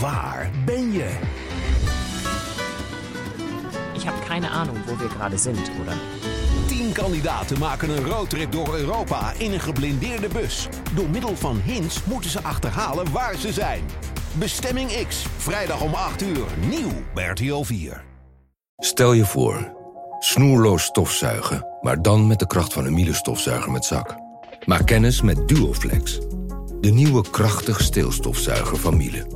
Waar ben je? Ich habe keine Ahnung, wo wir gerade sind, oder? Tien kandidaten maken een roadtrip door Europa in een geblindeerde bus. Door middel van hints moeten ze achterhalen waar ze zijn. Bestemming X, vrijdag om 8 uur, nieuw bij RTL 4. Stel je voor, snoerloos stofzuigen, maar dan met de kracht van een Miele stofzuiger met zak. Maak kennis met Duoflex, de nieuwe krachtig steelstofzuiger van Miele.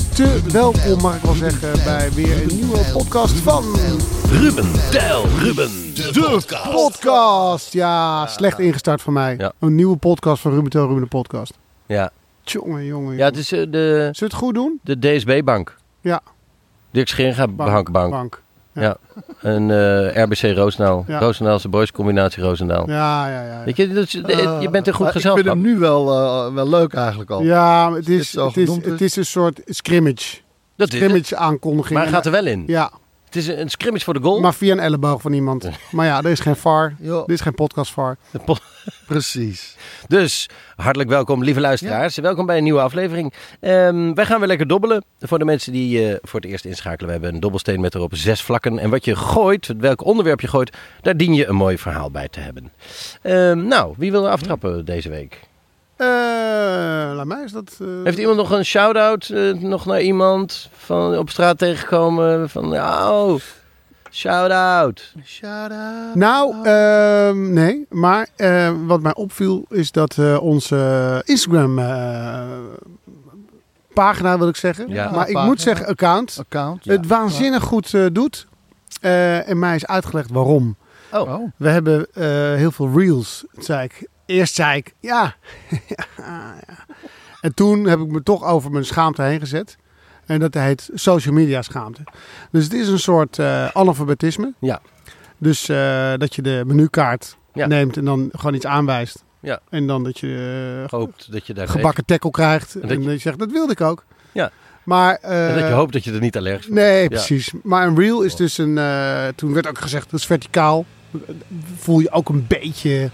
welkom, mag ik wel zeggen, bij weer een nieuwe podcast van Ruben, Tel, Ruben. De Podcast. Ja, slecht ingestart van mij. Ja. Een nieuwe podcast van Ruben Tel Ruben de podcast. Ja, Tjonge, jongen. ja het is eh, de, Zullen we het goed doen? de DSB-bank. Ja. Dirk Scheringa Bank. Bank. Bank. Ja. En eh, RBC Roosendaal. Ja. Roosendaalse boys combinatie Roosendaal. Ja, ja, ja. Weet je, dat is- je bent een goed gezelschap. Ik vind hem nu wel, wel leuk eigenlijk al. Ja, het is, het, is, genoemd is. het is een soort scrimmage. dat het. Scrimmage aankondiging. Maar hij gaat er wel in. Ja, Het is een scrimmage voor de goal. maar via een elleboog van iemand. Maar ja, er is geen VAR. Dit is geen podcast VAR. Po- precies. Dus hartelijk welkom, lieve luisteraars. Welkom bij een nieuwe aflevering. Ehm, wij gaan weer lekker dobbelen. Voor de mensen die eh, voor het eerst inschakelen, we hebben een dobbelsteen met erop zes vlakken. En wat je gooit, welk onderwerp je gooit, daar dien je een mooi verhaal bij te hebben. Ehm, nou, wie wil er aftrappen deze week? Eh, laat mij eens dat... eh, Heeft iemand nog een shout-out eh, nog naar iemand van op straat tegengekomen? Van, ja, oh, shout-out. Shout out. Nou, ehm, nee. Maar eh, wat mij opviel is dat eh, onze Instagram eh, pagina, wil ik zeggen. Ja. maar ik Pagina. moet zeggen account. Account. Het waanzinnig goed eh, doet. Eh, en mij is uitgelegd waarom. Oh, Oh. We hebben eh, heel veel reels. Zei ik, eerst zei ik, ja. ja, ja. En toen heb ik me toch over mijn schaamte heen gezet. En dat heet social media schaamte. Dus het is een soort eh, analfabetisme. Ja. Dus eh, dat je de menukaart Ja. neemt en dan gewoon iets aanwijst. Ja. En dan dat je eh, hoopt dat je daar gebakken tackle krijgt. En En dat, dat je- zegt, dat wilde ik ook. Ja. Maar, En dat je hoopt dat je er niet allergisch voor Nee, Ja. precies. Maar een reel is dus een. toen werd ook gezegd dat is verticaal. Voel je ook een beetje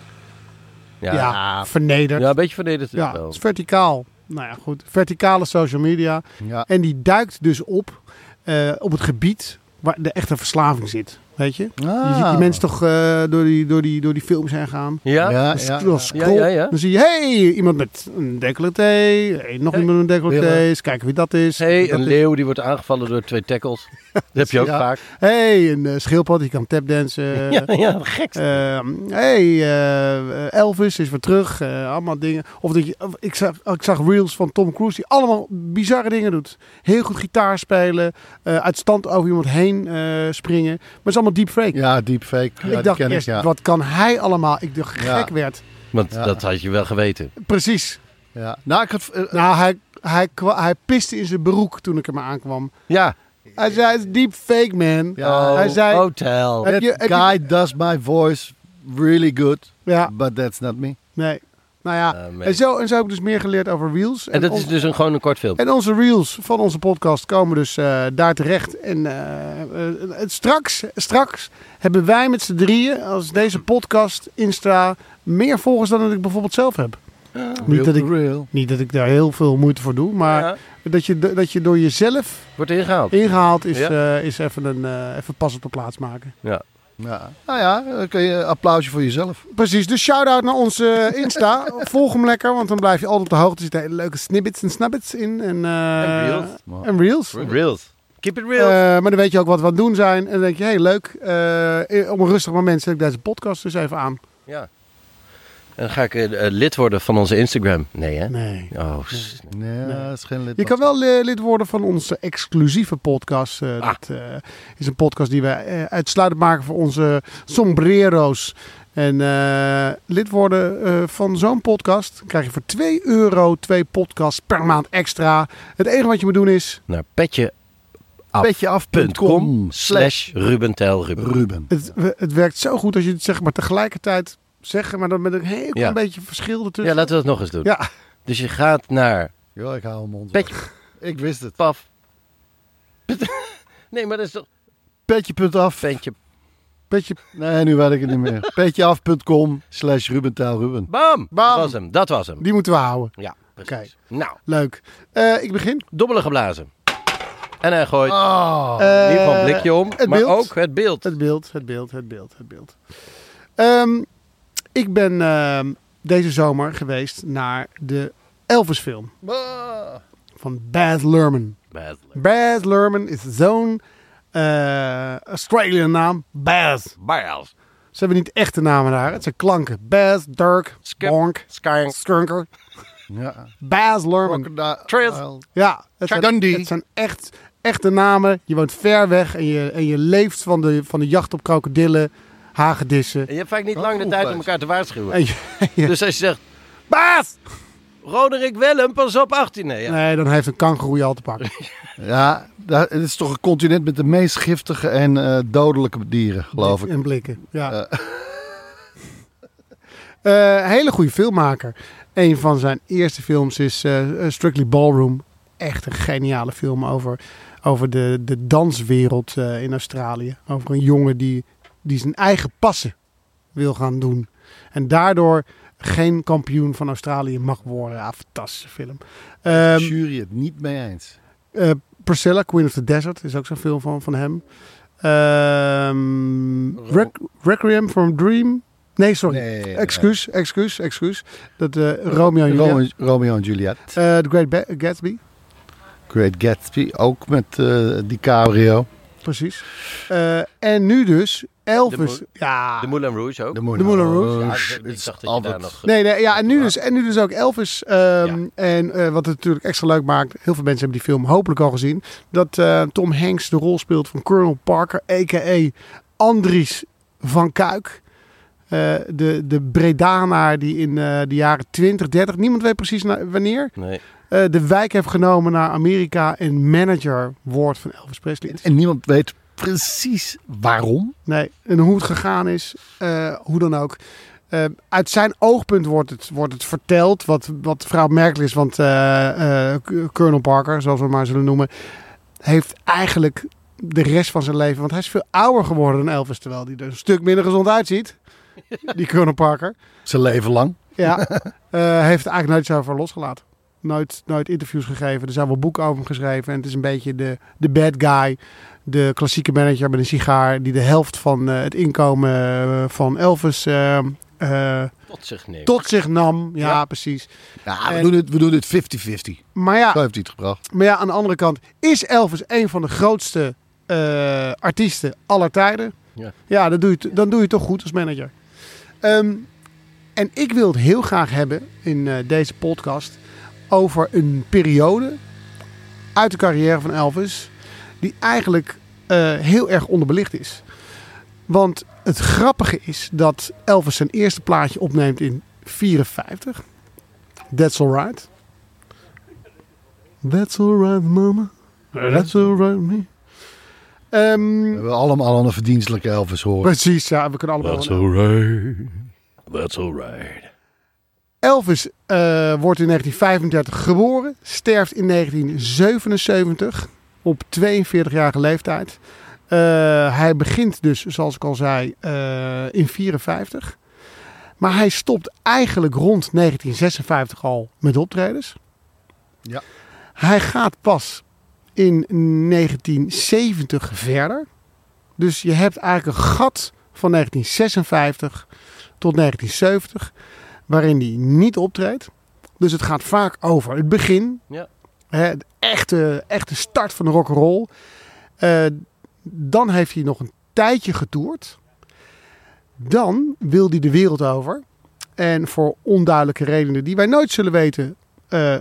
Ja, ja, ja. vernederd. een beetje vernederd Ja, wel. het is verticaal. Nou ja, goed. Verticale social media. Ja. En die duikt dus op eh, op het gebied waar de echte verslaving zit. Weet je? Je Ah. ziet die mensen toch eh, door, die, door, die, door die films heen gaan. Ja? Ja, Dan ja, scroll. Dan zie je, hey, iemand met een decolleté. Hey, nog Hey, iemand met een decolleté. Eens kijken wie dat is. hey, Dat een is- leeuw die wordt aangevallen door twee tackles. Dat heb je ook Ja. vaak. hey, een eh, schildpad die kan tapdansen. Ja, ja, gek. Ehm hey, eh, Elvis is weer terug. eh, allemaal dingen. Of dat je, of ik, zag, ik zag reels van Tom Cruise die allemaal bizarre dingen doet. Heel goed gitaar spelen. eh, uit stand over iemand heen eh, springen. Maar het is allemaal deepfake. Ja, deepfake. Ja, ik dacht eerst, ja. wat kan hij allemaal? Ik dacht Ja. gek werd. Want Ja. dat had je wel geweten. Precies. ja. Nou, ik had... eh, Nou, hij, hij, hij piste in zijn broek toen ik er maar aankwam. Ja. Hij zei, deepfake, man. Ja. hij zei, Hotel. Heb that je- heb je- guy does my voice really good, ja, but that's not me. nee. Nou ja, man. en, zo, en zo heb ik dus meer geleerd over reels. En dat ons- is dus een, gewoon een kort film. En onze reels van onze podcast komen dus eh, daar terecht. En eh, eh, het straks, straks hebben wij met z'n drieën, als deze podcast, Insta, meer volgers dan dat ik bijvoorbeeld zelf heb. Niet dat, ik, real. niet dat ik daar heel veel moeite voor doe, maar Ja, dat, je, dat je door jezelf wordt ingehaald. ingehaald is, Ja. eh, is even, een, eh, even pas op de plaats maken. Ja. Ja. Nou ja, dan kun je een applausje voor jezelf. Precies, dus shout-out naar onze Insta. Volg hem lekker, want dan blijf je altijd op de hoogte. Er zitten hele leuke snippets en snabbits in. En, eh, En reels. En reels. Reels. Keep it real. Eh, maar dan weet je ook wat we aan het doen zijn. En dan denk je, hé, hey, leuk. eh, op een rustig moment zet ik deze podcast dus even aan. ja. En dan ga ik eh, eh, lid worden van onze Instagram. Nee, hè? Nee. Oh, s- Nee, dat is geen lid. Je kan wel lid worden van onze exclusieve podcast. Ah. Dat eh, is een podcast die wij uitsluitend maken voor onze sombrero's. En eh, lid worden eh, van zo'n podcast krijg je voor 2 euro twee podcasts per maand extra. Het enige wat je moet doen is... naar petje petjeaf.com slash. Ruben. Het, het werkt zo goed als je het zeg maar tegelijkertijd zegt, maar dan met een heel klein Ja. beetje verschil ertussen. Ja, laten we dat nog eens doen. Ja, Dus je gaat naar Ja, ik hou hem mond. Petje. Ik wist het. Paf. Nee, maar dat is toch Petje.af. ventje. beetje Nee, nu weet ik het niet meer. Petjeaf.com slash Ruben Tijl Ruben. Bam! Bam. Dat was hem. Dat was hem. die moeten we houden. Ja, precies. Nou, Leuk. Eh, ik begin. dobbelen geblazen. En hij gooit Oh. Eh, in ieder geval een blikje om, het maar beeld. ook het beeld. Het beeld, het beeld, het beeld, het beeld. Ehm, ik ben ehm, deze zomer geweest naar de Elvis film van Baz Luhrmann. Bad. Baz Luhrmann is zo'n eh Australian naam. Baz. Biles. Ze hebben niet echte namen daar. Het zijn klanken. Baz, Dirk, Skip. Bonk, Skank. Skunker. Ja. Baz Luhrmann. Trills. Ja, het zijn, Dundee. het zijn echt echte namen. Je woont ver weg en je, en je leeft van de, van de jacht op krokodillen, hagedissen. En je hebt vaak niet Oh, lang de tijd om elkaar te waarschuwen. Dus als je zegt, Baz! Roderick Willem, pas op 18. Nee, ja. Nee, dan heeft een kangoeroe je al te pakken. Ja, dat, het is toch een continent met de meest giftige en eh, dodelijke dieren, geloof ik. En blikken, ja. Eh, hele goede filmmaker. Een van zijn eerste films is eh, eh, Strictly Ballroom. Echt een geniale film over, over de, de danswereld eh, in Australië. Over een jongen die, die zijn eigen passen wil gaan doen. En daardoor geen kampioen van Australië mag worden. Ja, fantastische film. Ehm, jury het niet mee eens. eh, Priscilla, Queen of the Desert, is ook zo'n film van, van hem. Req- Requiem for a Dream. Nee, sorry. Nee, excuus, excuus, excuus. Dat eh, Romeo en Juliet. Romeo, en Juliet. Eh, The Great Ba- Gatsby, Great Gatsby, ook met eh DiCaprio. precies. En nu dus Elvis. De ja. De Moulin Rouge ook. De Moulin Rouge. Ik Het is dacht dat je daar nog... Nee, nee, ja, en nu dus, en nu dus ook Elvis. ehm, Ja. En eh, wat het natuurlijk extra leuk maakt, heel veel mensen hebben die film hopelijk al gezien, dat eh, Tom Hanks de rol speelt van Colonel Parker, a.k.a. Andries van Kuik. Eh, de, de Bredanaar die in eh, de jaren 20, 30, niemand weet precies na- wanneer, Nee. eh, de wijk heeft genomen naar Amerika en manager wordt van Elvis Presley. En niemand weet precies waarom. Nee, en hoe het gegaan is, eh, hoe dan ook. Eh, uit zijn oogpunt wordt het, wordt het verteld, wat, wat vrij opmerkelijk is, want eh, Colonel Parker, zoals we hem maar zullen noemen, heeft eigenlijk de rest van zijn leven, want hij is veel ouder geworden dan Elvis, terwijl hij er een stuk minder gezond uitziet, die Colonel Parker. Zijn leven lang. Ja, heeft er eigenlijk nooit zo over losgelaten. Nooit, nooit interviews gegeven. Er zijn wel boeken over hem geschreven. En het is een beetje de, de bad guy. De klassieke manager met een sigaar. Die de helft van eh, het inkomen eh, van Elvis eh, eh, Tot zich neemt. tot zich nam. Ja, Ja. precies. Ja, we, En- doen het, we doen het 50-50. Maar ja, Zo heeft hij het gebracht. maar ja, aan de andere kant is Elvis een van de grootste eh, artiesten aller tijden. Ja. Ja, dan doe, je het, dan doe je het toch goed als manager. Ehm, en ik wil het heel graag hebben in eh, deze podcast over een periode uit de carrière van Elvis die eigenlijk eh, heel erg onderbelicht is. Want het grappige is dat Elvis zijn eerste plaatje opneemt in 54. That's Alright. That's alright, mama. That's alright, me. Ehm, We hebben allemaal een verdienstelijke Elvis horen. precies, ja, we kunnen allemaal... alright. That's alright. Elvis eh, wordt in 1935 geboren, sterft in 1977 op 42-jarige leeftijd. Eh, hij begint dus, zoals ik al zei, eh, in 54. Maar hij stopt eigenlijk rond 1956 al met optredens. Ja. Hij gaat pas in 1970 verder. Dus je hebt eigenlijk een gat van 1956 tot 1970 waarin hij niet optreedt. Dus het gaat vaak over het begin. Ja. Hè, de echte, echte start van de rock'n'roll. Eh dan heeft hij nog een tijdje getoerd. Dan wil hij de wereld over. En voor onduidelijke redenen die wij nooit zullen weten... eh,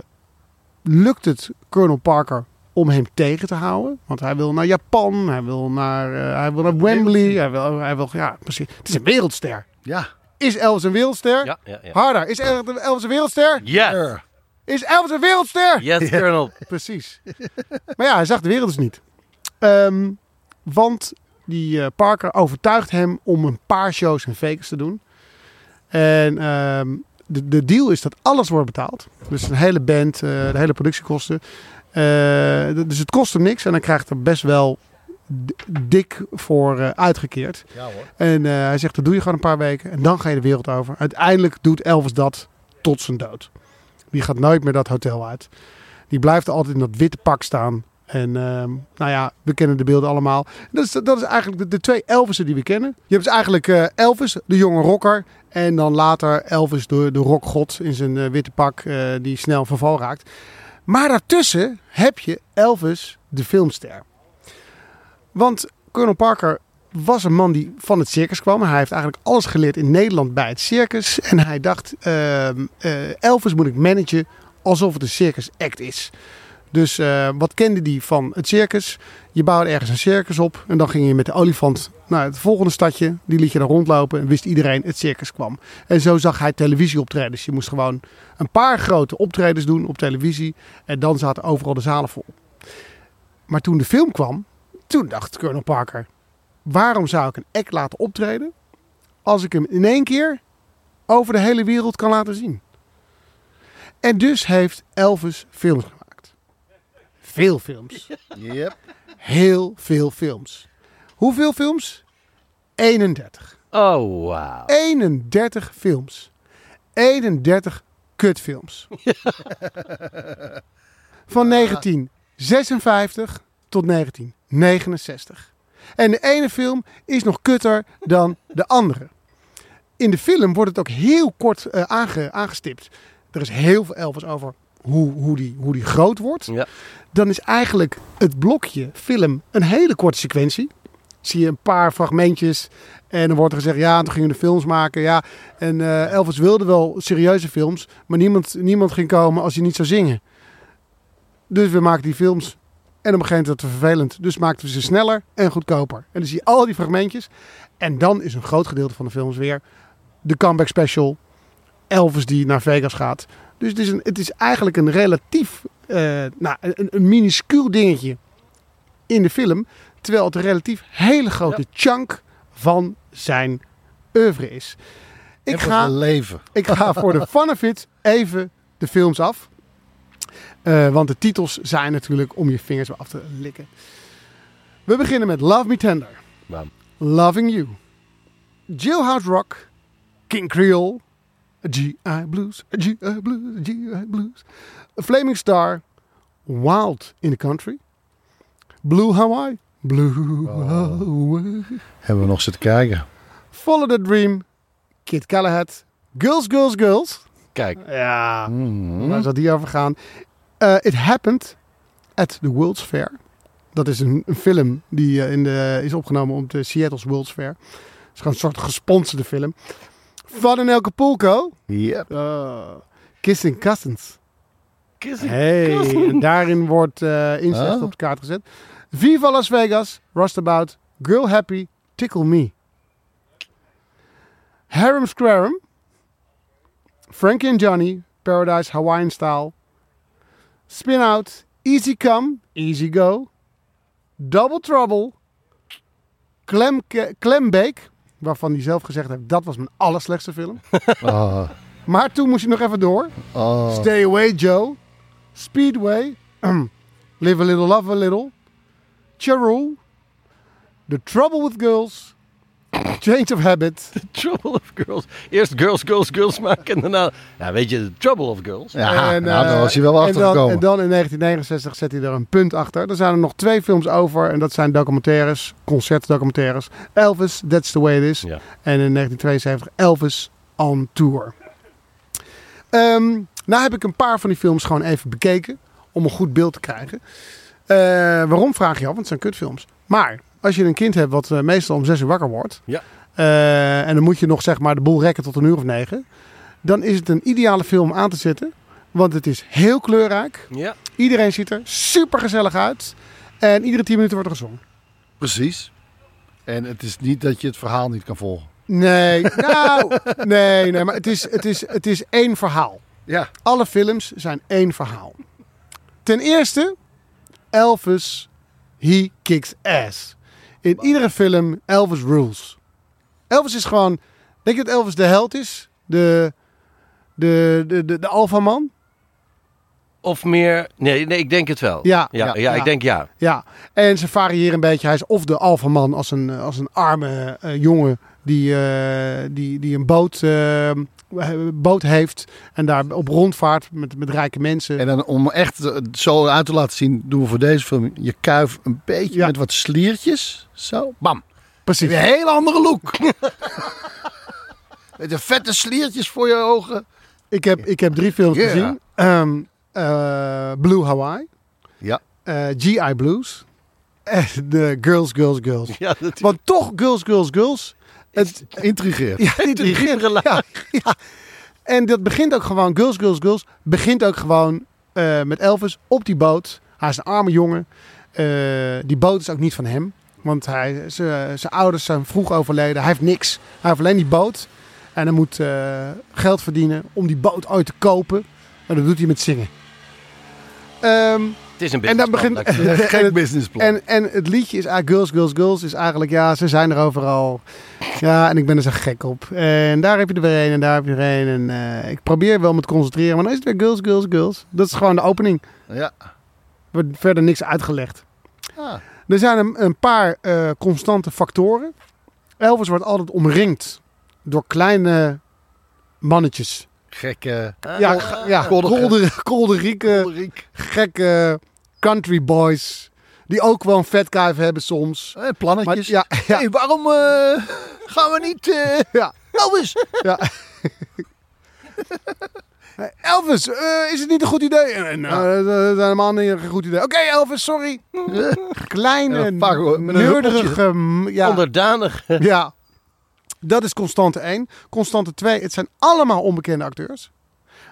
lukt het Colonel Parker om hem tegen te houden. Want hij wil naar Japan, hij wil naar, eh, hij wil naar Wembley. Hij wil, hij wil, ja, precies. Het is een wereldster. Ja. Is Elvis een wereldster? Ja, ja, ja. Harder. Is El- Elvis een wereldster? Ja. Is Elvis een wereldster? Yes, Colonel. Precies. maar ja, hij zag de wereld dus niet. Ehm, want die eh, Parker overtuigt hem om een paar shows in Vegas te doen. En ehm, de, de deal is dat alles wordt betaald. Dus een hele band, eh, de hele productiekosten. Eh, dus het kost hem niks en hij krijgt er best wel dik voor eh, uitgekeerd. Ja hoor. En eh, hij zegt, dat doe je gewoon een paar weken en dan ga je de wereld over. Uiteindelijk doet Elvis dat tot zijn dood. Die gaat nooit meer dat hotel uit. Die blijft altijd in dat witte pak staan. En ehm, nou ja, we kennen de beelden allemaal. Dat is, dat is eigenlijk de, twee Elvissen die we kennen. Je hebt dus eigenlijk eh, Elvis, de jonge rocker. En dan later Elvis, de, de rockgod in zijn eh, witte pak, eh, die snel verval raakt. Maar daartussen heb je Elvis, de filmster. Want Colonel Parker was een man die van het circus kwam. Hij heeft eigenlijk alles geleerd in Nederland bij het circus. En hij dacht, eh, Elvis moet ik managen alsof het een circus act is. Dus eh, wat kende hij van het circus? Je bouwde ergens een circus op en dan ging je met de olifant naar het volgende stadje. Die liet je dan rondlopen en wist iedereen het circus kwam. En zo zag hij televisieoptredens. Je moest gewoon een paar grote optredens doen op televisie en dan zaten overal de zalen vol. Maar toen de film kwam, toen dacht Colonel Parker, waarom zou ik een act laten optreden als ik hem in één keer over de hele wereld kan laten zien? En dus heeft Elvis films gemaakt. Veel films. Yep. Heel veel films. Hoeveel films? 31. Oh, wauw. 31 films. 31 kutfilms. Van 1956 tot 1969. En de ene film is nog kutter dan de andere. In de film wordt het ook heel kort eh, aange- aangestipt. Er is heel veel Elvis over hoe, hoe, die, hoe die groot wordt. Ja. Dan is eigenlijk het blokje film een hele korte sequentie. Zie je een paar fragmentjes en dan wordt er gezegd, ja, toen gingen we de films maken. Ja, en eh, Elvis wilde wel serieuze films, maar niemand, niemand ging komen als hij niet zou zingen. Dus we maken die films. En op een gegeven moment werd het vervelend. Dus maakten we ze sneller en goedkoper. En dan zie je al die fragmentjes. En dan is een groot gedeelte van de films weer de comeback special. Elvis die naar Vegas gaat. Dus het is, een, het is eigenlijk een relatief, eh, nou, een, een minuscuul dingetje in de film. Terwijl het een relatief hele grote chunk van zijn oeuvre is. Ik ga, leven. ik ga voor de fun of it even de films af. Eh, want de titels zijn natuurlijk om je vingers af te likken. We beginnen met Love Me Tender. Loving You. Jailhouse Rock. King Creole. G.I. Blues. G.I. Blues. G.I. Blues. A Flaming Star. Wild in the Country. Blue Hawaii. Blue Hawaii. Hebben we nog zitten kijken. Follow the Dream. Kid Galahad. Girls, Girls, Girls. Kijk. Ja, Mhm. waar zal die over gaan? Eh, It Happened at the World's Fair. Dat is een, een film die eh, in de, is opgenomen op de Seattle's World's Fair. Het is gewoon een soort gesponsorde film. Van in Acapulco. Yep. Uh, Kissing Cousins. Hey, en daarin wordt incest Ah. op de kaart gezet. Viva Las Vegas, Rustabout, Girl Happy, Tickle Me. Harem Squarum, Frankie and Johnny, Paradise Hawaiian Style, Spin Out, Easy Come, Easy Go, Double Trouble, Clem, waarvan hij zelf gezegd heeft dat was mijn allerslechtste film. Ah, Maar toen moest je nog even door. ah. Stay Away Joe, Speedway, Live a Little, Love a Little, Charul, The Trouble with Girls, Change of Habit, Trouble of Girls. Eerst Girls, Girls, Girls maken en daarna... Ja, weet je, The Trouble of Girls. Ja, en, nou, eh, daar was hij wel en achter dan, gekomen. en dan in 1969 zet hij er een punt achter. Er zijn er nog twee films over en dat zijn documentaires, concertdocumentaires. Elvis, That's the Way It Is. Ja. En in 1972 Elvis on Tour. Ehm, nou heb ik een paar van die films gewoon even bekeken om een goed beeld te krijgen. Eh, waarom vraag je af? Want het zijn kutfilms. Maar als je een kind hebt wat eh, meestal om zes uur wakker wordt. Ja. eh, en dan moet je nog zeg maar de boel rekken tot een uur of negen. Dan is het een ideale film aan te zetten. Want het is heel kleurrijk. Ja. Iedereen ziet er super gezellig uit. En iedere tien minuten wordt er gezongen. Precies. En het is niet dat je het verhaal niet kan volgen. Nee, nou, nee, nee, maar het is, het, is, het is één verhaal. Ja. Alle films zijn één verhaal. Ten eerste, Elvis he kicks ass. In iedere film Elvis rules. Elvis is gewoon... Denk je dat Elvis de held is? De, de, de, de, de alfaman? Of meer... Nee, nee, ik denk het wel. Ja. Ja, ja, Ja. ik denk ja. Ja, en ze variëren een beetje. Hij is of de alfaman als een, als een arme eh, jongen die, eh, die, die een boot, eh, boot heeft en daar op rondvaart met, met rijke mensen. En dan om echt eh, zo uit te laten zien, doen we voor deze film je kuif een beetje Ja. met wat sliertjes. Zo, bam. Precies. Een hele andere look. met de vette sliertjes voor je ogen. Ik heb, ik heb drie films gezien. Ehm, eh, Blue Hawaii, Ja. eh, GI Blues en de Girls, Girls, Girls. Ja, Want toch Girls, Girls, Girls. Het, Intrigeert. ja, begint, ja, ja. En dat begint ook gewoon, Girls, Girls, Girls, begint ook gewoon eh, met Elvis op die boot. Hij is een arme jongen. Eh, die boot is ook niet van hem. Want hij, zijn ouders zijn vroeg overleden. Hij heeft niks. Hij heeft alleen die boot. En hij moet eh, geld verdienen om die boot ooit te kopen. En dat doet hij met zingen. Ehm, Het is een en dan begint. dat Een gek businessplan. En, en het liedje is eigenlijk Girls, Girls, Girls. Is eigenlijk, ja, ze zijn er overal. Ja, en ik ben er zo gek op. En daar heb je er weer een en daar heb je er een. En eh, ik probeer wel me te concentreren. Maar dan is het weer Girls, Girls, Girls. Dat is gewoon de opening. Ja. Er wordt verder niks uitgelegd. Ah. Er zijn een, een paar eh, constante factoren. Elvis wordt altijd omringd door kleine mannetjes. Gekke. Ja, kolder- kolderieke, gekke country boys. Die ook wel een vetkuif hebben soms. Eh, Maar, plannetjes. ja, ja, Hey, waarom eh, gaan we niet... eh ja. Elvis! Ja. Elvis, eh, is het niet een goed idee? Eh, nou, dat is helemaal niet een goed idee. Oké, Elvis, sorry. Kleine, Ja, Onderdanig. ja, dat is constante 1. Constante 2, het zijn allemaal onbekende acteurs.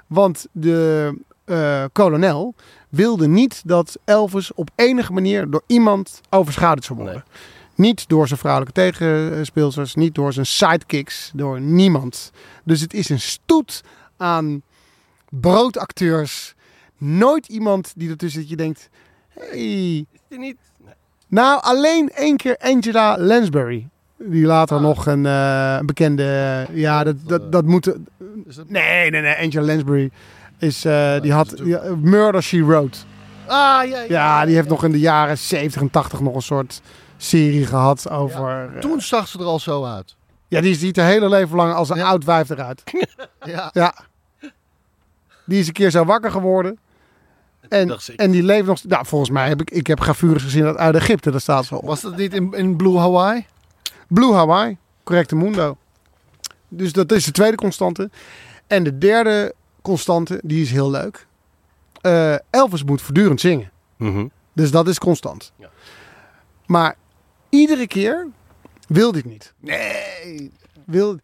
Want de eh, kolonel wilde niet dat Elvis op enige manier door iemand overschaduwd zou worden. Niet door zijn vrouwelijke tegenspeelsters, niet door zijn sidekicks, door niemand. Dus het is een stoet aan broodacteurs. Nooit iemand die ertussen dat je denkt... Hey. niet? Nou, alleen één keer Angela Lansbury. Die later nog een eh, bekende... ja, dat, dat, dat moet... Dat- Nee, nee, nee. Angela Lansbury is... eh, die dat had die, Murder, She Wrote. Ah, ja, ja. Ja, die heeft nog in de jaren 70 en 80 nog een soort serie gehad over... eh, Toen zag ze er al zo uit. ja, die ziet haar hele leven lang als een Ja. oud wijf eruit. Ja. Ja. Die is een keer zo wakker geworden. En, en die leeft nog... Nou, volgens mij heb ik... Ik heb gravures gezien uit, uit Egypte. Daar staat ze op. Was dat niet in, in Blue Hawaii? Blue Hawaii. Correcte Mundo. Dus dat is de tweede constante. En de derde constante, die is heel leuk. Eh, Elvis moet voortdurend zingen. Mhm. Dus dat is constant. Ja. Maar iedere keer wil dit niet. Nee. Wil...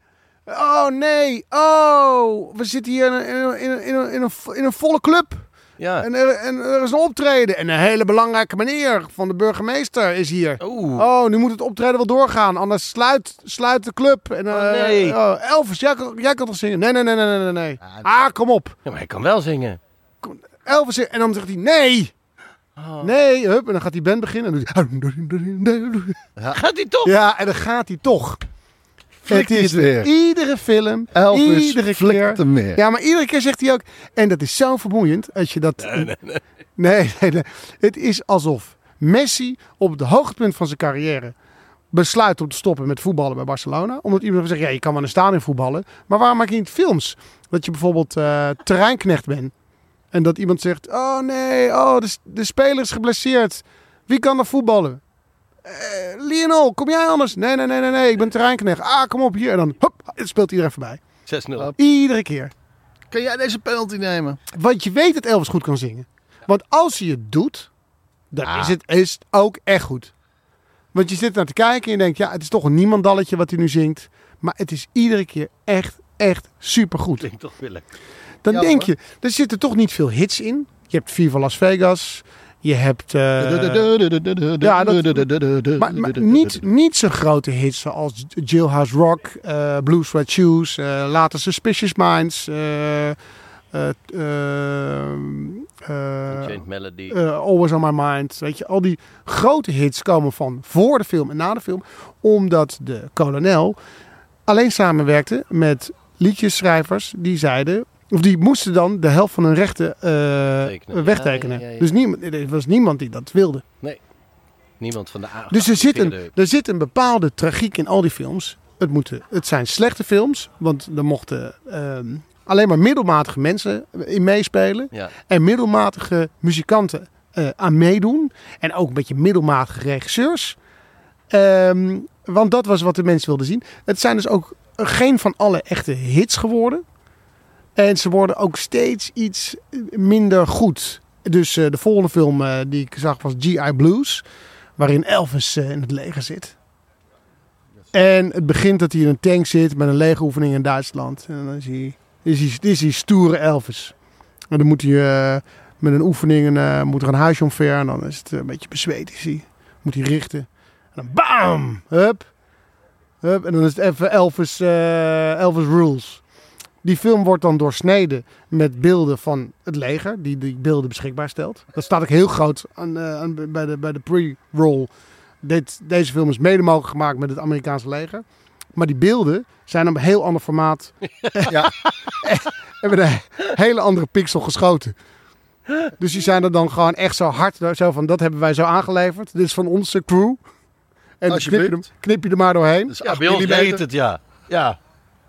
Oh nee, oh, we zitten hier in een, in een, in een, in een, in een, in een volle club. Ja. En er, en er is een optreden. En een hele belangrijke meneer van de burgemeester is hier. Oeh. Oh, nu moet het optreden wel doorgaan. Anders sluit, sluit de club. En, Oh, eh, nee. oh, Elvis, jij, kan- jij kan toch zingen? Nee, nee, nee, nee, nee, nee. Ah, kom op. Ja, maar hij kan wel zingen. Elvis, en dan zegt hij nee. Oh. Nee, hup. En dan gaat die band beginnen. En dan. Gaat hij toch? Ja, en dan gaat hij toch. Flikt hij het weer. Iedere film, Elvis iedere keer. hem weer. Ja, maar iedere keer zegt hij ook. En dat is zo vermoeiend als je dat. Nee, nee, nee. nee, Het is alsof Messi op het hoogtepunt van zijn carrière besluit om te stoppen met voetballen bij Barcelona. Omdat iemand zegt: ja, je kan wel een stadion voetballen. Maar waarom maak je niet films? Dat je bijvoorbeeld eh, terreinknecht bent. En dat iemand zegt: oh nee, oh, de, de speler is geblesseerd. Wie kan er voetballen? Eh, Lionel, kom jij anders? Nee, nee, nee, nee, nee, ik ben terreinknecht. Ah, kom op hier. En dan hop, het speelt iedereen voorbij. 6-0. Iedere keer. Kan jij deze penalty nemen? Want je weet dat Elvis goed kan zingen. Want als hij het doet, dan Ah. is, het, is het ook echt goed. Want je zit naar te kijken en je denkt, ja, het is toch een niemandalletje wat hij nu zingt. Maar het is iedere keer echt, echt supergoed. Klinkt toch willen. Dan Ja, denk hoor. je, er zitten toch niet veel hits in. Je hebt Viva Las Vegas. Je hebt... eh, maar, niet, niet zo'n grote hits zoals Jailhouse Rock, eh Blue Sweat Shoes, eh, later Suspicious Minds, eh, eh, ehm, eh, Melody. eh, Always on My Mind. Weet je, al die grote hits komen van voor de film en na de film. Omdat de kolonel alleen samenwerkte met liedjesschrijvers die zeiden... Of die moesten dan de helft van hun rechten eh, Tekenen. wegtekenen. Ja, ja, ja, ja. Dus niemand, er was niemand die dat wilde. Niemand van de A. Dus er zit, een, er zit een bepaalde tragiek in al die films. Het, moeten, het zijn slechte films, want er mochten ehm, alleen maar middelmatige mensen in meespelen. En middelmatige muzikanten eh, aan meedoen. En ook een beetje middelmatige regisseurs. Ehm, want dat was wat de mensen wilden zien. Het zijn dus ook geen van alle echte hits geworden. En ze worden ook steeds iets minder goed. Dus eh, de volgende film eh, die ik zag was G.I. Blues. Waarin Elvis eh, in het leger zit. En het begint dat hij in een tank zit met een legeroefening in Duitsland. En dan is hij, is hij, is hij stoere Elvis. En dan moet hij met een oefening moet er een huisje omver. En dan is het een beetje bezweet. Is hij. Moet hij richten. En dan bam! Hup. Hup. En dan is het even Elvis, Elvis Rules. Die film wordt dan doorsneden met beelden van het leger. Die die beelden beschikbaar stelt. Dat staat ook heel groot aan, eh, aan- bij de, bij de pre-roll. Dit, deze film is mede mogelijk gemaakt met het Amerikaanse leger. Maar die beelden zijn op een heel ander formaat. Ja. en met een hele andere pixel geschoten. Dus die zijn er dan gewoon echt zo hard. Zo van, dat hebben wij zo aangeleverd. Dit is van onze crew. En dan knip je, hem, knip je er maar doorheen. Dus Ja, 8 bij ons het, ja. Ja.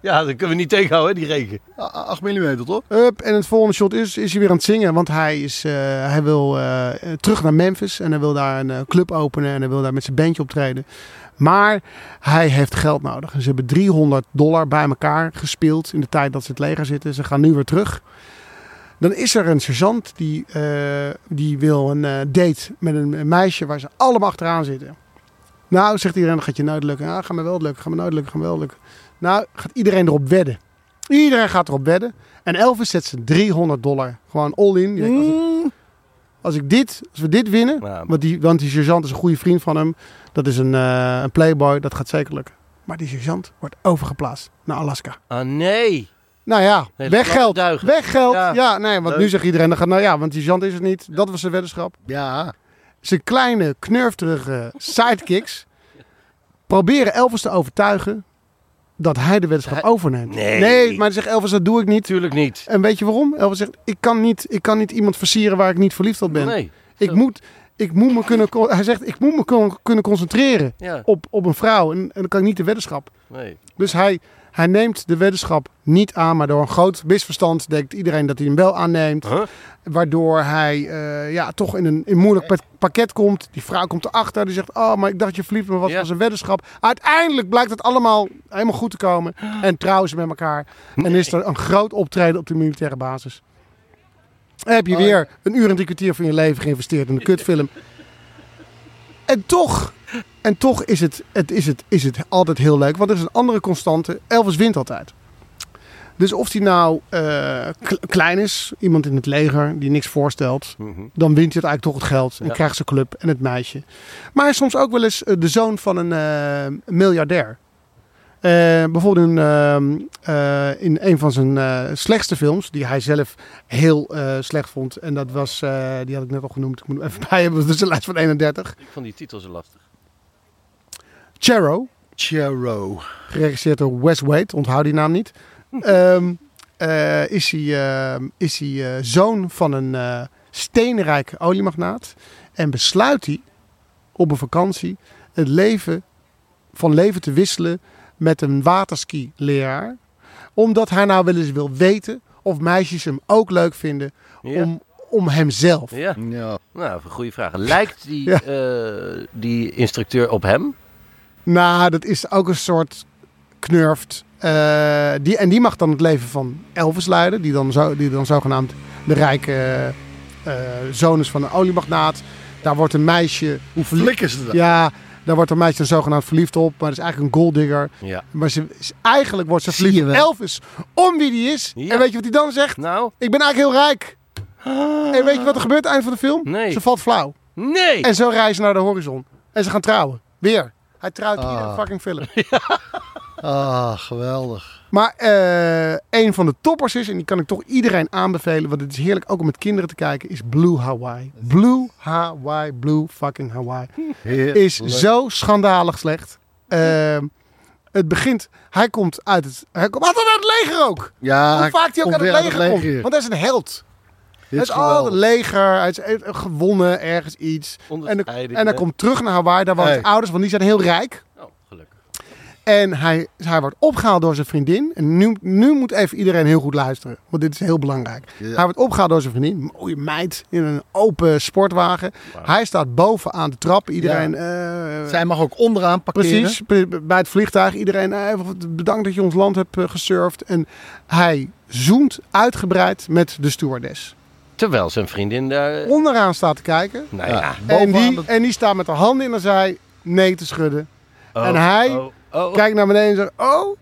Ja, dat kunnen we niet tegenhouden, die regen. 8 mm, toch? Up, en het volgende shot is, is hij weer aan het zingen. Want hij, is, eh, hij wil eh, terug naar Memphis. En hij wil daar een eh, club openen. En hij wil daar met zijn bandje optreden. Maar hij heeft geld nodig. Ze hebben 300 dollar bij elkaar gespeeld in de tijd dat ze het leger zitten. Ze gaan nu weer terug. Dan is er een sergeant die, die wil een date met een, meisje waar ze allemaal achteraan zitten. Nou, zegt iedereen, dat gaat je nooit lukken. Ja, gaat me wel lukken, gaat me nooit lukken, gaat me wel lukken. Nou, gaat iedereen erop wedden. Iedereen gaat erop wedden. En Elvis zet zijn 300 dollar gewoon all in. Denkt, Als, ik, als, ik dit, als we dit winnen, Ja. want, die, want die sergeant is een goede vriend van hem. Dat is een, eh, een playboy, dat gaat zeker lukken. Maar die sergeant wordt overgeplaatst naar Alaska. Ah, nee. Nou ja, Nee, weggeld. Weggeld. Ja. Ja, nee, want Leuk. nu zegt iedereen, dan gaat, nou ja, want die sergeant is het niet. Dat was zijn weddenschap. Ja. Zijn kleine, knurfterige sidekicks proberen Elvis te overtuigen dat hij de weddenschap overneemt. Nee. nee, maar zegt Elvis, dat doe ik niet. Tuurlijk niet. En weet je waarom? Elvis zegt, ik kan niet, ik kan niet iemand versieren waar ik niet verliefd op ben. Nee. ik, zo. moet, ik moet me kunnen, hij zegt, ik moet me kunnen concentreren Ja, op, op een vrouw. En, en dan kan ik niet de weddenschap. nee. Dus hij, hij neemt de weddenschap niet aan, maar door een groot misverstand denkt iedereen dat hij hem wel aanneemt. Huh? Waardoor hij eh, ja, toch in een, in moeilijk pa- pakket komt. Die vrouw komt erachter. Die zegt, oh, maar ik dacht je verliefd me was. Ja. was een weddenschap. Uiteindelijk blijkt het allemaal helemaal goed te komen. En trouwen ze met elkaar. En is er een groot optreden op de militaire basis. Dan heb je weer een uur en drie kwartier van je leven geïnvesteerd in een kutfilm. En toch, en toch is, het, het, is, het, is het altijd heel leuk. Want er is een andere constante. Elvis wint altijd. Dus of hij nou eh, klein is, iemand in het leger die niks voorstelt, Mhm. dan wint hij het eigenlijk toch het geld en Ja. krijgt zijn club en het meisje. Maar hij is soms ook wel eens eh, de zoon van een eh, miljardair. Eh, bijvoorbeeld in, ehm, eh, in een van zijn eh, slechtste films, die hij zelf heel eh, slecht vond. En dat was, eh, die had ik net al genoemd, ik moet hem even bij hebben, dat is een lijst van 31. Ik vond die titel zo lastig. Charo, Chero. geregisseerd door Wes Wade, onthoud die naam niet. Ehm, eh, is hij, ehm, is hij zoon van een eh steenrijke oliemagnaat. En besluit hij op een vakantie het leven van leven te wisselen met een waterski-leraar. Omdat hij nou wel eens wil weten of meisjes hem ook leuk vinden Ja. om, om hemzelf. Ja. Ja. Nou, een goede vraag. Lijkt die, Ja. eh, die instructeur op hem? Nou, dat is ook een soort knurft. Eh, die, en die mag dan het leven van Elvis leiden. Die dan, zo, die dan zogenaamd de rijke eh, zoon is van een oliemagnaat. Daar wordt een meisje... Hoe flikken ze dat? Ja, daar wordt een meisje dan zogenaamd verliefd op. Maar dat is eigenlijk een golddigger. Ja. Maar ze, is- eigenlijk wordt ze verliefd op. Elvis. Om wie die is. Ja. En weet je wat hij dan zegt? Nou, Ik ben eigenlijk heel rijk. En weet je wat er gebeurt aan het einde van de film? Nee. Ze valt flauw. nee! En zo reizen ze naar de horizon. En ze gaan trouwen. Weer. Hij trouwt Ah. iedere fucking film. Ah, geweldig. Maar eh, een van de toppers is, en die kan ik toch iedereen aanbevelen, want het is heerlijk ook om met kinderen te kijken, is Blue Hawaii. Blue Hawaii, Blue fucking Hawaii. Is zo schandalig slecht. Ehm, het begint, hij komt uit het, hij komt altijd uit het leger ook. Ja, Hoe vaak hij ook komt uit het leger komt. Want hij is een held. Dit Het is altijd geweldig. leger, hij is eh, gewonnen ergens iets. En, en hij komt terug naar Hawaii, daar Hey. zijn ouders, want die zijn heel rijk. En hij, hij wordt opgehaald door zijn vriendin. En nu, nu moet even iedereen heel goed luisteren. Want dit is heel belangrijk. Ja. Hij wordt opgehaald door zijn vriendin. Mooie meid in een open sportwagen. Hij staat bovenaan de trap. Iedereen... eh, Zij mag ook onderaan parkeren. Precies, bij het vliegtuig. Iedereen, eh, bedankt dat je ons land hebt eh, gesurfd. En hij zoent uitgebreid met de stewardess. Terwijl zijn vriendin daar... Onderaan staat te kijken. Nou ja. Ja. En die, de- en die staat met de handen in de zij nee te schudden. Oh, en hij oh, oh. Kijk naar beneden en zegt: Oh,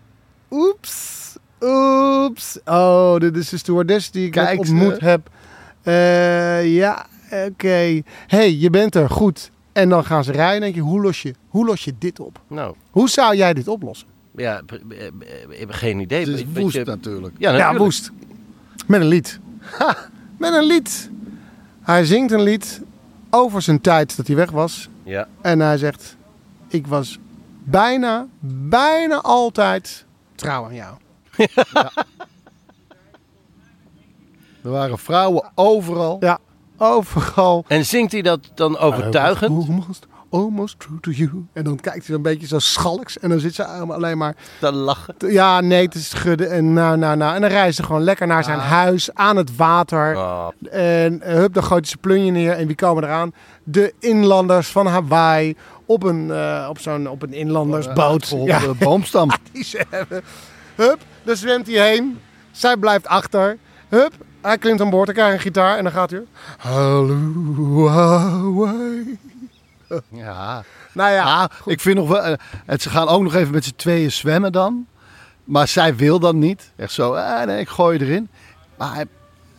oeps, oeps. Oh, dit is de stewardess die ik Kijk, ontmoet ze. heb. Eh, ja, oké. hey, je bent er, goed. En dan gaan ze rijden en denk je, hoe los je, hoe los je dit op? Nou, Hoe zou jij dit oplossen? ja, eh, eh, ik heb geen idee. Het is woest je- natuurlijk. Ja, woest. Met een lied. Ha, met een lied. Hij zingt een lied over zijn tijd dat hij weg was. Ja. En hij zegt, ik was bijna, bijna altijd trouw aan jou. Er waren vrouwen overal. Ja, overal. En zingt hij dat dan overtuigend? Almost, almost true to you. En dan kijkt hij een beetje zo schalks. En dan zit ze allemaal alleen maar... Dan lachen. te- Ja, nee te schudden. En nou, nou, nou. En dan reizen ze gewoon lekker naar zijn huis. Aan het water. Oh, En eh, hup, dan gooit plunje neer. En wie komen eraan? De inlanders van Hawaii. Op een, eh, op zo'n op een inlandersboot. Op Ja, de boomstam. die ze hebben. Hup, dan zwemt hij heen. Zij blijft achter. Hup, hij klimt aan boord. Dan krijgt hij een gitaar. En dan gaat hij... Hallo, Hawaii. Ja. Nou ja, Ja, ik vind nog wel. eh, het, ze gaan ook nog even met z'n tweeën zwemmen dan. Maar zij wil dan niet. Echt zo, ah, nee, ik gooi je erin. Maar hij,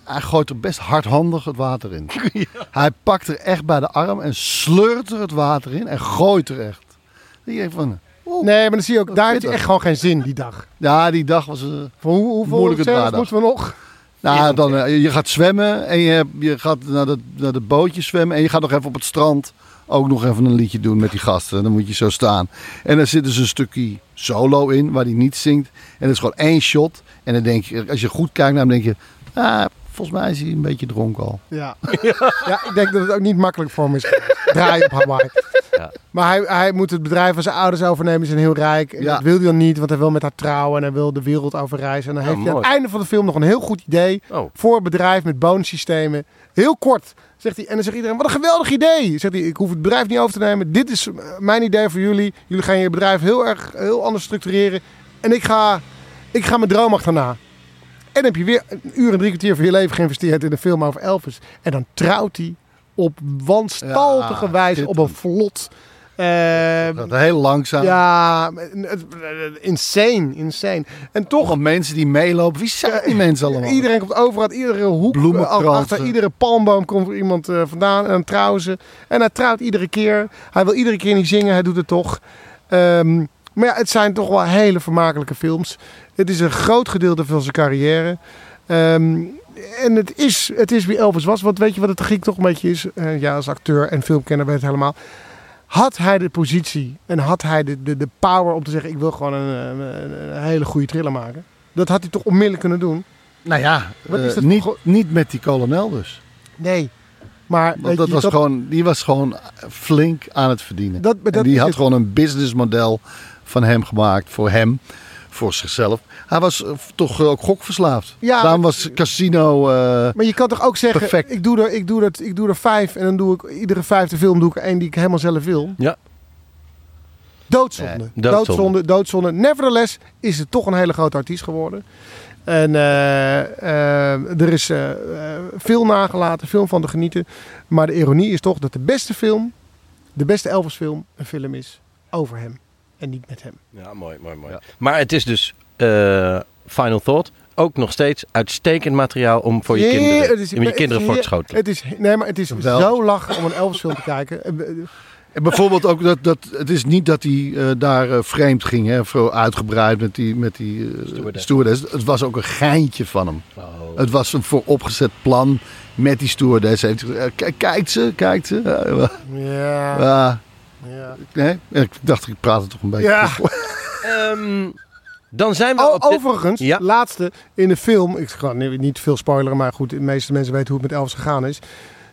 hij gooit er best hardhandig het water in. Hij pakt er echt bij de arm en sleurt er het water in en gooit er echt. Die denk van. Nee, maar dan zie je ook, daar heeft hij echt gewoon geen zin die dag. Ja, die dag was... eh, Van hoe, hoeveel Moeilijk het scènes waardag. moeten we nog? nou, dan, eh, je gaat zwemmen en je, je gaat naar het naar de bootje zwemmen. En je gaat nog even op het strand ook nog even een liedje doen met die gasten. Dan moet je zo staan. En dan zit dus een stukje solo in waar hij niet zingt. En dat is gewoon één shot. En dan denk je, als je goed kijkt naar hem, denk je... Ah, volgens mij is hij een beetje dronken al. Ja. ja, ik denk dat het ook niet makkelijk voor hem is. Draaien op Hawaii. Ja. Maar hij, hij moet het bedrijf van zijn ouders overnemen. Ze zijn heel rijk. En Ja. dat wil hij dan niet, want hij wil met haar trouwen. En hij wil de wereld overreizen. En dan Ja, heeft hij aan het einde van de film nog een heel goed idee. Oh. Voor het bedrijf met bonussystemen. Heel kort. Zegt hij, en dan zegt iedereen, wat een geweldig idee. Zegt hij, ik hoef het bedrijf niet over te nemen. Dit is eh, mijn idee voor jullie. Jullie gaan je bedrijf heel erg heel anders structureren. En ik ga, ik ga mijn droom achterna. En heb je weer een uur en drie kwartier van je leven geïnvesteerd in een film over Elvis. En dan trouwt hij op wanstaltige Ja, wijze, op een vlot. eh, Dat gaat heel langzaam. ja, het- insane, insane. En toch, Toch mensen die meelopen. Wie zijn die mensen allemaal? iedereen komt overal, iedere hoek, eh, achter iedere palmboom komt er iemand eh, vandaan en dan trouwen ze. En hij trouwt iedere keer. Hij wil iedere keer niet zingen, hij doet het toch. Ehm, maar ja, het zijn toch wel hele vermakelijke films. Het is een groot gedeelte van zijn carrière. Ehm, en het is, het is wie Elvis was. Want weet je wat het tragiek toch een beetje is? Eh, ja, als acteur en filmkenner weet het helemaal. Had hij de positie en had hij de, de, de power om te zeggen... ik wil gewoon een, een, een hele goede thriller maken. Dat had hij toch onmiddellijk kunnen doen? Nou ja, Wat is eh, niet, voor- niet met die kolonel dus. Nee. Maar Want dat je, was gewoon, die was gewoon flink aan het verdienen. Dat- en die had gewoon een businessmodel van hem gemaakt. Voor hem. Voor zichzelf. Hij was eh, toch eh, ook gokverslaafd. Ja, Daarom was casino... eh, Maar je kan toch ook zeggen, Perfect. ik doe, er, ik, doe dat, ik doe er vijf en dan doe ik iedere vijfde film doe ik één die ik helemaal zelf wil. Ja. Doodzonde. Nee, doodzonde. doodzonde. Doodzonde. Nevertheless is het toch een hele grote artiest geworden. En eh, eh, er is eh, eh, veel nagelaten, veel van te genieten. Maar de ironie is toch dat de beste film, de beste Elvis film, een film is over hem. En niet met hem. Ja, mooi, mooi, mooi. Maar het is dus eh, Final Thought. Ook nog steeds uitstekend materiaal om voor je Ja, kinderen, het is- om je het kinderen voor te schoten. Het is, nee, maar het is Wel. zo lachen om een Elvis film te kijken. Eh, eh, En bijvoorbeeld ook dat, dat het is niet dat hij eh, daar vreemd ging, hè, zo uitgebreid met die, met die eh, Stewardess. stewardess. Het was ook een geintje van hem. Oh. Het was een vooropgezet plan met die stewardess. Heeft kijkt ze, kijkt ze. Ja, Ja. nee, ik dacht ik praat het toch een beetje. Ja. Ehm, dan zijn we O- op dit- overigens, Ja. laatste in de film, ik ga niet veel spoileren, maar goed, de meeste mensen weten hoe het met Elvis gegaan is.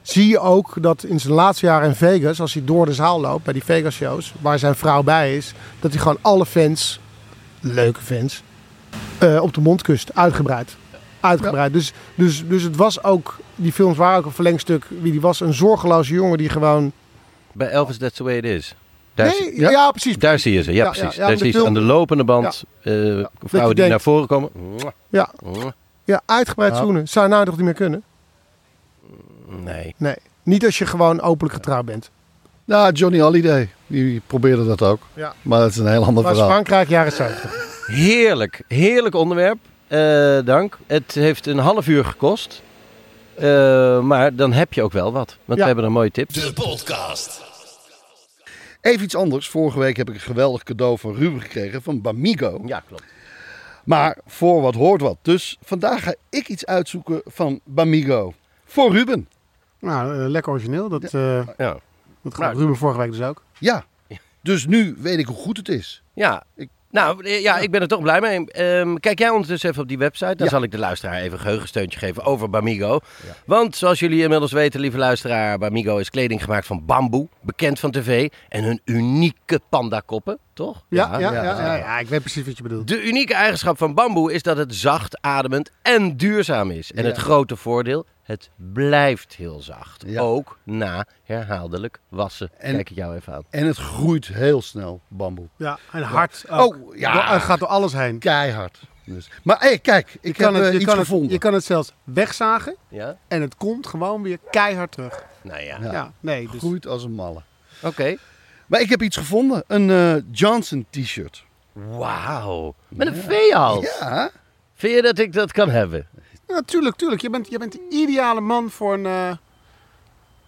Zie je ook dat in zijn laatste jaar in Vegas, als hij door de zaal loopt bij die Vegas shows, waar zijn vrouw bij is, dat hij gewoon alle fans, leuke fans, eh, op de mond kust, uitgebreid. Uitgebreid. Dus, dus, dus het was ook, die films waren ook een verlengstuk. Wie die was, een zorgeloze jongen die gewoon. Bij Elvis That's the Way it is. Daar, nee, zie, ja, Ja. precies. daar zie je ze, ja, Ja, precies. ja, ja, daar zie je ze film- aan de lopende band. eh, vrouwen die denkt- naar voren komen. Ja, ja uitgebreid Ja. zoenen. Zou je nou toch niet meer kunnen? Nee. Nee. Niet als je gewoon openlijk getrouwd bent. Nou, Johnny Holiday, die probeerde dat ook. Ja. Maar dat is een heel ander Was verhaal. Frankrijk jaren 70. Heerlijk, heerlijk onderwerp. Eh, dank. Het heeft een half uur gekost. Eh, maar dan heb je ook wel wat. Want Ja. we hebben een mooie tip. De podcast. Even iets anders. Vorige week heb ik een geweldig cadeau van Ruben gekregen van Bamigo. Ja, klopt. Maar voor wat hoort wat. Dus vandaag ga ik iets uitzoeken van Bamigo. Voor Ruben. nou, eh, lekker origineel. Dat, eh Ja. dat gaat Nou. Ruben vorige week dus ook. Ja. Dus nu weet ik hoe goed het is. Ja. Ik- Nou, eh, ja, ik ben er toch blij mee. Ehm, kijk jij ondertussen even op die website. Dan Ja. zal ik de luisteraar even een geheugensteuntje geven over Bamigo. Want zoals jullie inmiddels weten, lieve luisteraar, Bamigo is kleding gemaakt van bamboe. Bekend van tv. En hun unieke pandakoppen, toch? Ja, ja, ja, ja, ja, ik weet precies wat je bedoelt. De unieke eigenschap van bamboe is dat het zacht, ademend en duurzaam is. En het grote voordeel, het blijft heel zacht. Ja. Ook na herhaaldelijk wassen. En- Kijk ik jou even aan. En het groeit heel snel, bamboe. Ja, en hard ook. Oh, ja. Door- het gaat door alles heen. Keihard. Dus. Maar hey, kijk, ik Je kan, heb het, eh, je, iets kan het, gevonden. je kan het zelfs wegzagen Ja? en het komt gewoon weer keihard terug. Nou ja. Ja. Ja, nee. Dus, Groeit als een malle. Oké. Maar ik heb iets gevonden. Een eh, Johnson t-shirt. Wauw. Met een veehals. Ja. Vind je dat ik dat kan hebben? Ja, tuurlijk, tuurlijk. Je bent, je bent de ideale man voor een, eh,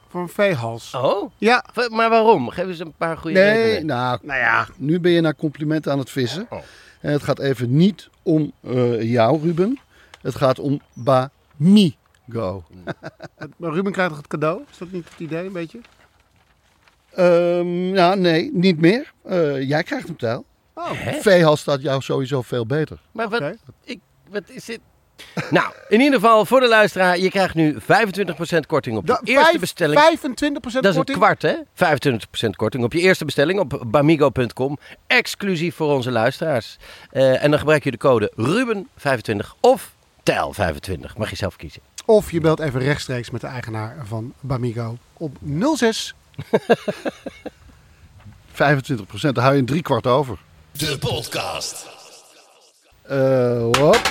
voor een veehals. Oh? Ja, V- Maar waarom? Geef eens een paar goede Nee, redenen. nou, nou ja. nu ben je naar complimenten aan het vissen. Oh. En het gaat even niet om eh, jou, Ruben. Het gaat om Bamigo. Maar Ruben krijgt toch het cadeau? Is dat niet het idee, een beetje? Ehm ja, nee, niet meer. Eh, jij krijgt hem tel. Oh, Veehals staat jou sowieso veel beter. Maar wat, ik, wat is dit? Nou, in ieder geval voor de luisteraar. Je krijgt nu 25% korting op je Da- eerste vijf- bestelling. 25% Dat is een korting? kwart, hè? 25% korting op je eerste bestelling op bamigo.com. Exclusief voor onze luisteraars. Eh, en dan gebruik je de code Ruben25 of Tel25. Mag je zelf kiezen. Of je belt even rechtstreeks met de eigenaar van Bamigo op 06. 25 procent, daar hou je een drie kwart over. De podcast. Eh hop.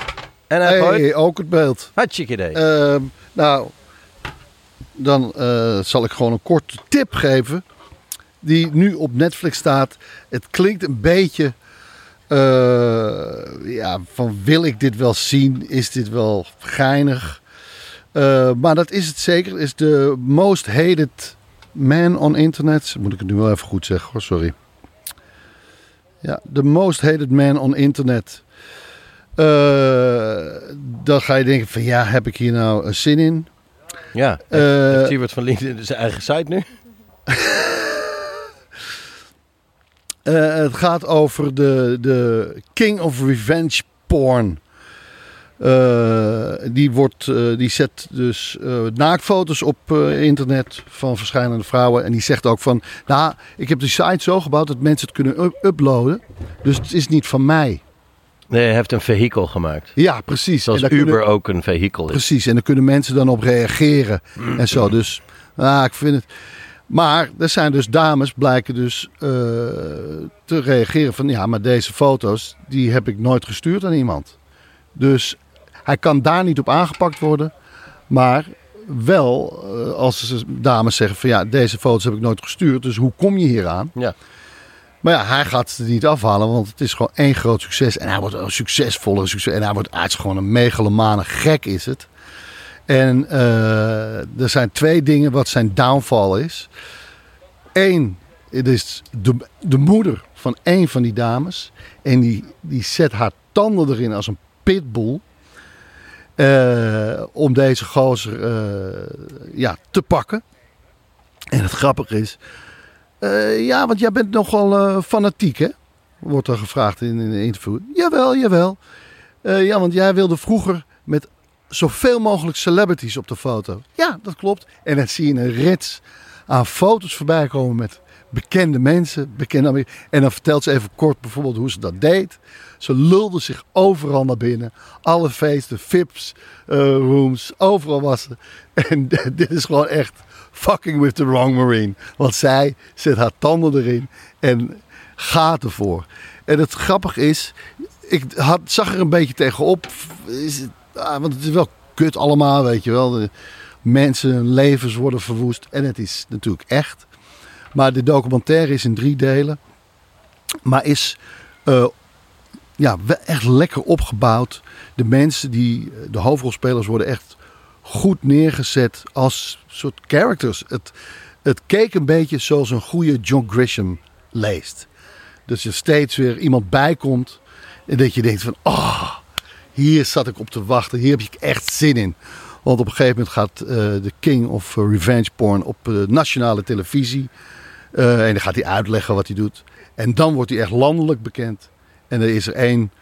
En hij. Hey, ook het beeld. Hartstikke idee. Ehm, nou, dan eh, zal ik gewoon een korte tip geven. Die nu op Netflix staat. Het klinkt een beetje. eh, ja, van wil ik dit wel zien? Is dit wel geinig? Eh, maar dat is het zeker. Is de most hated man on internet. Moet ik het nu wel even goed zeggen hoor, sorry. Ja, the most hated man on internet. Eh, dan ga je denken van ja, heb ik hier nou een zin in? ja, eh, heeft Siewert van Linden zijn eigen site nu? Eh, het gaat over de, de King of Revenge porn. Eh, die, wordt, eh, die zet dus eh, naaktfoto's op eh, internet van verschillende vrouwen. En die zegt ook van, nou, ik heb de site zo gebouwd dat mensen het kunnen up- uploaden. Dus het is niet van mij. Nee, hij heeft een vehikel gemaakt. Ja, precies. Zoals En daar Uber kunnen- ook een vehikel is. Precies, en dan kunnen mensen dan op reageren en zo. Dus, ah, ik vind het... Maar er zijn dus dames, blijken dus eh, te reageren van... Ja, maar deze foto's, die heb ik nooit gestuurd aan iemand. Dus hij kan daar niet op aangepakt worden. Maar wel eh, als ze- dames zeggen van... Ja, deze foto's heb ik nooit gestuurd, dus hoe kom je hier aan? Ja. Maar ja, hij gaat het niet afhalen, want het is gewoon één groot succes. En hij wordt een succesvolle succes. En hij wordt is gewoon een megalomane gek is het. En eh, er zijn twee dingen wat zijn downfall is. Eén, Het is de, de moeder van een van die dames. En die, die zet haar tanden erin als een pitbull. eh, om deze gozer eh, ja, te pakken. En het grappige is... eh, ja, want jij bent nogal eh, fanatiek, hè? Wordt er gevraagd in, in een interview. Jawel, jawel. Eh, ja, want jij wilde vroeger met zoveel mogelijk celebrities op de foto. Ja, dat klopt. En dan zie je een rits aan foto's voorbij komen met bekende mensen. Bekende en dan vertelt ze even kort bijvoorbeeld hoe ze dat deed. Ze lulde zich overal naar binnen. Alle feesten, VIPs, rooms, overal was ze. En dit is gewoon echt fucking with the wrong marine. Want zij zet haar tanden erin en gaat ervoor. En het grappige is, ik had, zag er een beetje tegenop. Is het, ah, want het is wel kut allemaal, weet je wel. De mensen, levens worden verwoest. En het is natuurlijk echt. Maar de documentaire is in drie delen. Maar is eh, ja, echt lekker opgebouwd. De mensen die, de hoofdrolspelers worden echt goed neergezet als soort characters. Het, het keek een beetje zoals een goede John Grisham leest. Dus er steeds weer iemand bij komt. En dat je denkt van, ah, hier zat ik op te wachten. Hier heb ik echt zin in. Want op een gegeven moment gaat eh, de King of Revenge Porn op eh, nationale televisie. Eh, en dan gaat hij uitleggen wat hij doet. En dan wordt hij echt landelijk bekend. En er is er één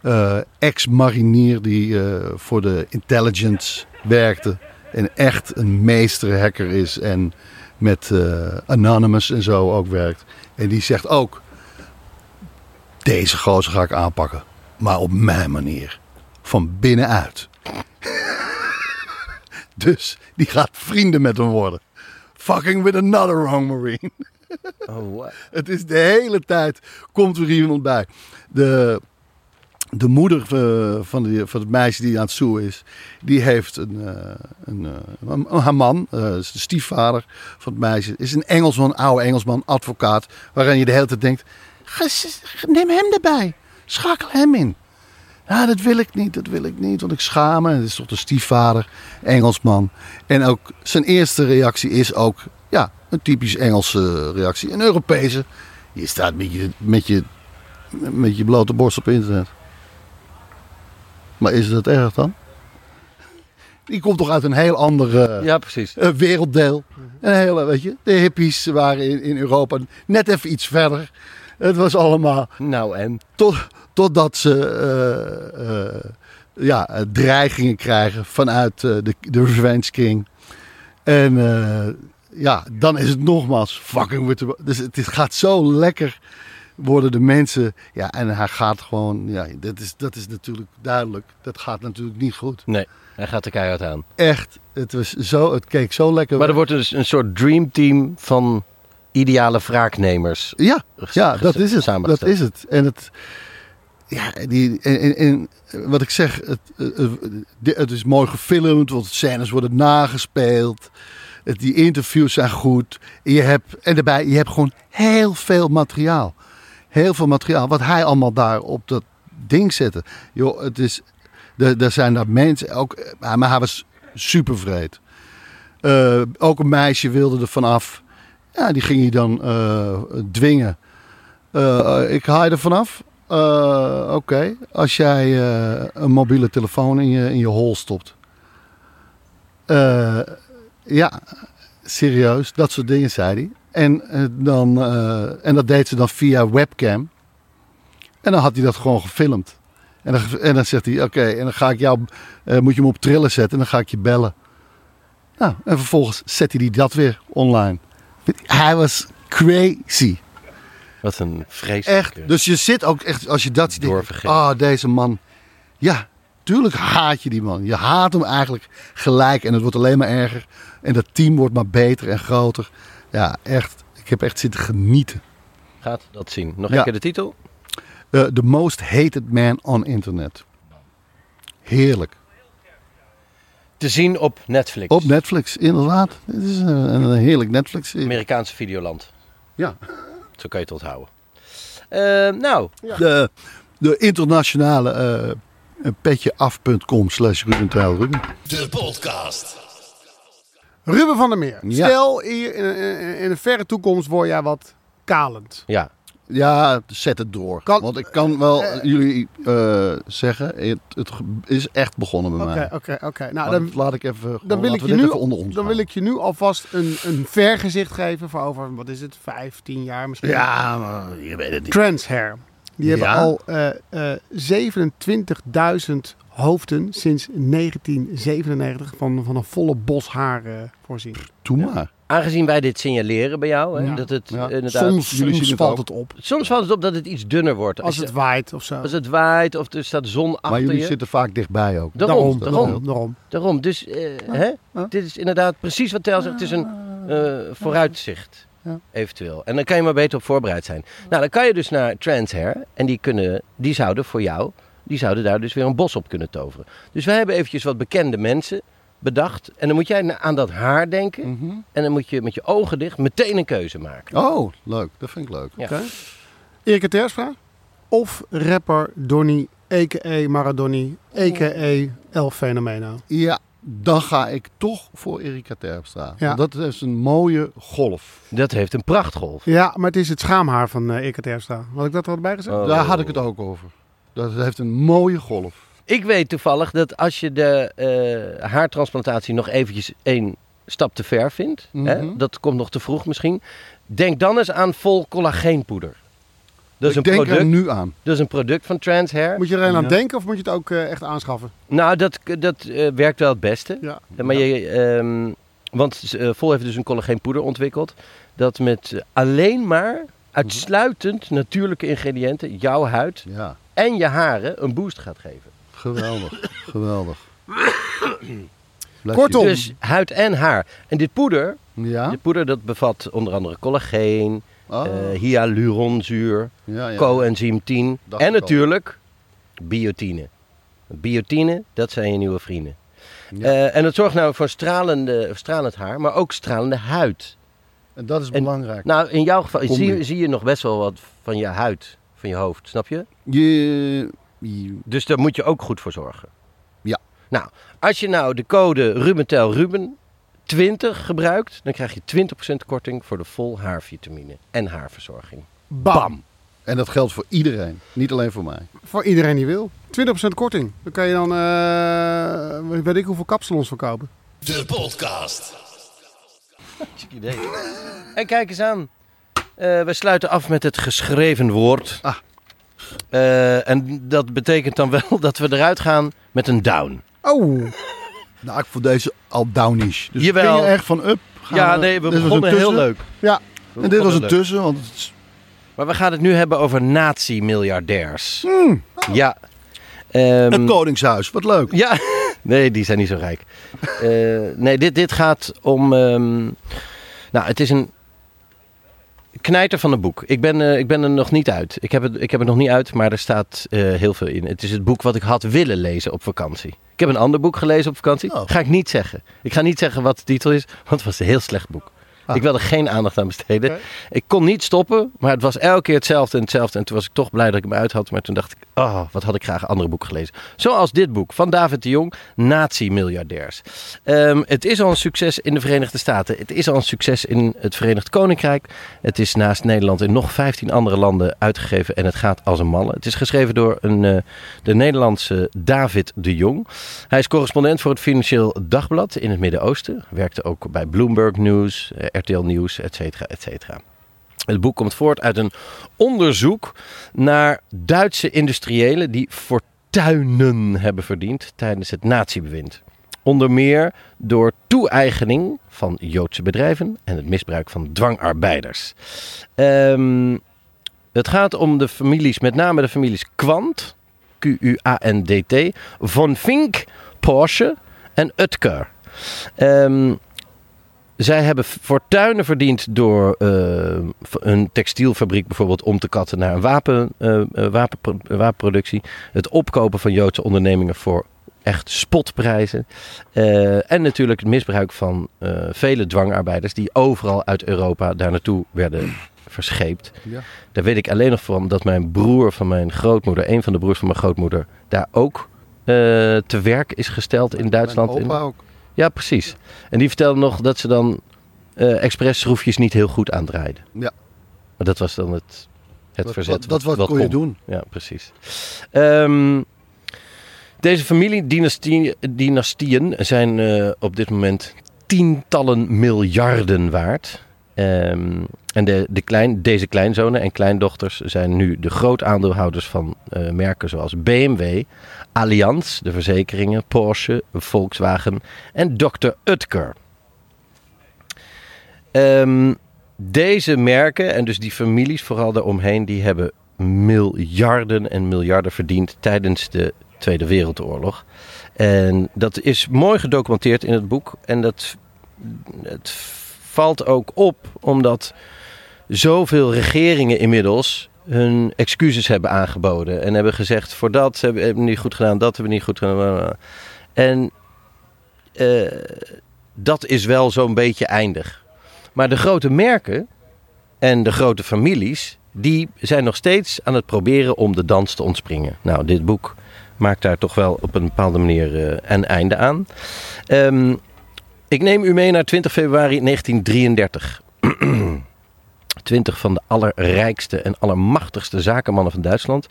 eh, ex-marinier die eh, voor de intelligence werkte. En echt een meesterhacker is. En met eh, Anonymous en zo ook werkt. En die zegt ook... Deze gozer ga ik aanpakken. Maar op mijn manier. Van binnenuit. dus die gaat vrienden met hem worden. Fucking with another wrong marine. Oh, what? Het is de hele tijd komt er iemand bij. De, de moeder eh, van, die, van het meisje die aan het zoeken is, die heeft een, eh, een, eh, een- haar man, de stiefvader van het meisje, is een Engelsman, oude Engelsman, advocaat, waarin je de hele tijd denkt, "Ga s- neem hem erbij, schakel hem in. Ja, dat wil ik niet, dat wil ik niet, want ik schaam me. Het is toch de stiefvader, Engelsman. En ook zijn eerste reactie is ook, ja, een typisch Engelse reactie. Een Europese. Je staat met je, met je, met je blote borst op internet. Maar is het erg dan? Die komt toch uit een heel ander Ja, precies. eh, werelddeel. Een hele, weet je, de hippies waren in, in Europa net even iets verder. Het was allemaal Nou, en? tot, totdat ze eh, eh, ja, eh, dreigingen krijgen vanuit eh, de, de Revenge King. En eh, ja, dan is het nogmaals fucking with the... Dus het gaat zo lekker worden de mensen... Ja, en hij gaat gewoon... Ja, dat is, dat is natuurlijk duidelijk. Dat gaat natuurlijk niet goed. Nee, hij gaat er keihard aan. Echt, het, was zo, het keek zo lekker. Maar er wordt dus een soort dreamteam van ideale wraaknemers. Ja, ja dat is het. Dat is het. En het. Ja, die, en, en, en wat ik zeg, het, het is mooi gefilmd, want scènes worden nagespeeld. Het, die interviews zijn goed. Je hebt, en daarbij, je hebt gewoon heel veel materiaal. Heel veel materiaal. Wat hij allemaal daar op dat ding zette. Joh, het is. Er, zijn daar mensen. Ook, maar hij was super. Eh, ook een meisje wilde er vanaf. Ja, die ging hij dan eh, dwingen. Eh, ik haal je er vanaf. Oké, als jij een mobiele telefoon in je, in je hol stopt. Ja, serieus, dat soort dingen zei hij. En, eh, dan, eh, en dat deed ze dan via webcam. En dan had hij dat gewoon gefilmd. En dan, en dan zegt hij, oké, en dan ga ik jou, eh, moet je hem op trillen zetten en dan ga ik je bellen. Nou, en vervolgens zette hij dat weer online. Hij was crazy. Wat een vreselijk. Echt. Dus je zit ook echt, als je dat ziet, ah, deze man. Ja, tuurlijk haat je die man. Je haat hem eigenlijk gelijk en het wordt alleen maar erger. En dat team wordt maar beter en groter. Ja, echt. Ik heb echt zitten genieten. Gaat dat zien. Nog Ja. een keer de titel? Eh, the most hated man on internet. Heerlijk. Te zien op Netflix. Op Netflix, inderdaad. Het is een, een heerlijk Netflix. Amerikaanse Videoland. Ja. Zo kan je het onthouden. Eh, nou, De, de internationale eh petjeaf.com slash Ruben Tijl Ruben. De podcast. Ruben van der Meer. Ja. Stel, hier in, in, in een verre toekomst word jij wat kalend. Ja. Ja, zet het door. Kan- Want ik kan wel jullie eh, zeggen, het, is echt begonnen bij Oké, mij. oké, oké. Nou, dan, dat laat ik even, gewoon, dan wil ik je nu, even onder ons dan wil ik je nu alvast een, een vergezicht geven voor over, wat is het, vijf, tien jaar misschien. Ja, maar je weet het niet. Trans Hair. Die hebben Ja? al eh, eh, 27.000 hoofden sinds 1997 van, van een volle bos haar eh, voorzien. Doe maar. Aangezien wij dit signaleren bij jou, hè, Ja. dat het Ja. inderdaad... Soms, jullie zien soms het valt ook. het op. Soms valt het op dat het iets dunner wordt. Als je- het waait of zo. als het waait of er staat zon Maar achter jullie je. zitten vaak dichtbij ook. Daarom, daarom, daarom, daarom. Dus eh, hè? dit is inderdaad precies wat Tel zegt. Het is een eh, vooruitzicht, Ja. eventueel. En dan kan je maar beter op voorbereid zijn. Nou, dan kan je dus naar Trans Hair. En die, kunnen, die zouden voor jou, die zouden daar dus weer een bos op kunnen toveren. Dus wij hebben eventjes wat bekende mensen bedacht. En dan moet jij aan dat haar denken. Mhm. En dan moet je met je ogen dicht meteen een keuze maken. Oh, leuk. Dat vind ik leuk. Ja. Oké. Erika Terstra of rapper Donny, a.k.a. Maradoni, a.k.a. El Fenomeno. Ja, dan ga ik toch voor Erika Terpstra. Ja. Dat is een mooie golf. Dat heeft een prachtgolf. Ja, maar het is het schaamhaar van eh Erika Terstra. Had ik dat er al bij gezegd? Oh. Daar had ik het ook over. Dat heeft een mooie golf. Ik weet toevallig dat als je de eh, haartransplantatie nog eventjes één stap te ver vindt, hè, Mhm. dat komt nog te vroeg misschien, denk dan eens aan vol collageenpoeder. Dat is, ik een denk product, er nu aan. dat is een product van Trans Hair. Moet je er alleen aan denken of moet je het ook eh, echt aanschaffen? Nou, dat, dat eh, werkt wel het beste. Ja. Maar je, ehm, want Vol heeft dus een collageenpoeder ontwikkeld. Dat met alleen maar uitsluitend natuurlijke ingrediënten jouw huid Ja, en je haren een boost gaat geven. geweldig. geweldig. Kortom. Dus huid en haar. En dit poeder, Ja? dit poeder dat bevat onder andere collageen, Oh, eh, hyaluronzuur, ja, ja. coenzym 10 Dacht en al. natuurlijk biotine. Biotine, dat zijn je nieuwe vrienden. Eh, en het zorgt nou voor stralende, stralend haar, maar ook stralende huid. En dat is en- belangrijk. Nou, in jouw geval zie, zie je nog best wel wat van je huid, van je hoofd, snap je? Je, je- Dus daar moet je ook goed voor zorgen. Ja. Nou, als je nou de code Rubentel Ruben 20 gebruikt, dan krijg je 20% korting voor de vol haarvitamine en haarverzorging. Bam. en dat geldt voor iedereen. Niet alleen voor mij. Voor iedereen die wil. 20% korting. Dan kan je dan, eh, weet ik hoeveel kapsalons verkopen. De podcast. Chic idee. En kijk eens aan. Eh, we sluiten af met het geschreven woord. Ah. Eh, en dat betekent dan wel dat we eruit gaan met een down. Oh, Nou, ik vond deze al downish. Dus Jawel. ging echt van up. gaan ja, nee, we begonnen heel leuk. ja. We En dit was leuk. tussen, want het is Maar we gaan het nu hebben over nazi-miljardairs. Ja. Ehm, het Koningshuis. Wat leuk. ja. Nee, die zijn niet zo rijk. Eh, nee, dit, dit gaat om... ehm, nou, het is een knijter van een boek. Ik ben, eh, ik ben er nog niet uit. Ik heb, het, ik heb het nog niet uit, maar er staat eh, heel veel in. Het is het boek wat ik had willen lezen op vakantie. Ik heb een ander boek gelezen op vakantie. Oh. Ga ik niet zeggen. Ik ga niet zeggen wat de titel is, want het was een heel slecht boek. Ah. Ik wilde geen aandacht aan besteden. Ik kon niet stoppen, maar het was elke keer hetzelfde en hetzelfde. En toen was ik toch blij dat ik hem uit had. Maar toen dacht ik, oh, wat had ik graag andere boeken gelezen. Zoals dit boek van David de Jong, Nazi-miljardairs. Ehm, het is al een succes in de Verenigde Staten. Het is al een succes in het Verenigd Koninkrijk. Het is naast Nederland in nog 15 andere landen uitgegeven. En het gaat als een malle. Het is geschreven door een, eh, de Nederlandse David de Jong. Hij is correspondent voor het Financieel Dagblad in het Midden-Oosten. Werkte ook bij Bloomberg News, eh, RTL Nieuws, et cetera, et cetera. Het boek komt voort uit een onderzoek naar Duitse industriëlen die fortuinen hebben verdiend tijdens het natiebewind. Onder meer door toe-eigening van Joodse bedrijven en het misbruik van dwangarbeiders. Ehm, het gaat om de families, met name de families Quant, Q-U-A-N-D-T, Von Fink, Porsche en Utker. Ehm, zij hebben fortuinen verdiend door eh, een textielfabriek bijvoorbeeld om te katten naar een wapen, eh, eh, wapenpro- wapenproductie. Het opkopen van Joodse ondernemingen voor echt spotprijzen. En natuurlijk het misbruik van vele dwangarbeiders die overal uit Europa daar naartoe werden verscheept. Ja. Daar weet ik alleen nog van dat mijn broer van mijn grootmoeder, een van de broers van mijn grootmoeder, daar ook te werk is gesteld in Duitsland. Mijn opa ook. Ja, precies. En die vertelde nog dat ze dan expres schroefjes niet heel goed aandraaiden. Ja. Maar dat was dan het, het Dat- verzet. dat- dat wat kon je doen. Ja, precies. Ehm, deze familiedynastieën zijn eh, op dit moment tientallen miljarden waard. Ehm, en de, de klein, deze kleinzonen en kleindochters zijn nu de grootaandeelhouders van eh, merken zoals BMW, Allianz, de verzekeringen, Porsche, Volkswagen en Dr. Utker. Ehm, deze merken en dus die families vooral daaromheen, die hebben miljarden en miljarden verdiend tijdens de Tweede Wereldoorlog. En dat is mooi gedocumenteerd in het boek. En dat het valt ook op omdat zoveel regeringen inmiddels hun excuses hebben aangeboden. En hebben gezegd, voor dat hebben we niet goed gedaan, dat hebben we niet goed gedaan. En eh, dat is wel zo'n beetje eindig. Maar de grote merken en de grote families, die zijn nog steeds aan het proberen om de dans te ontspringen. Nou, dit boek maakt daar toch wel op een bepaalde manier eh, een einde aan. Ehm, ik neem u mee naar 20 februari 1933. 20 van de allerrijkste en allermachtigste zakenmannen van Duitsland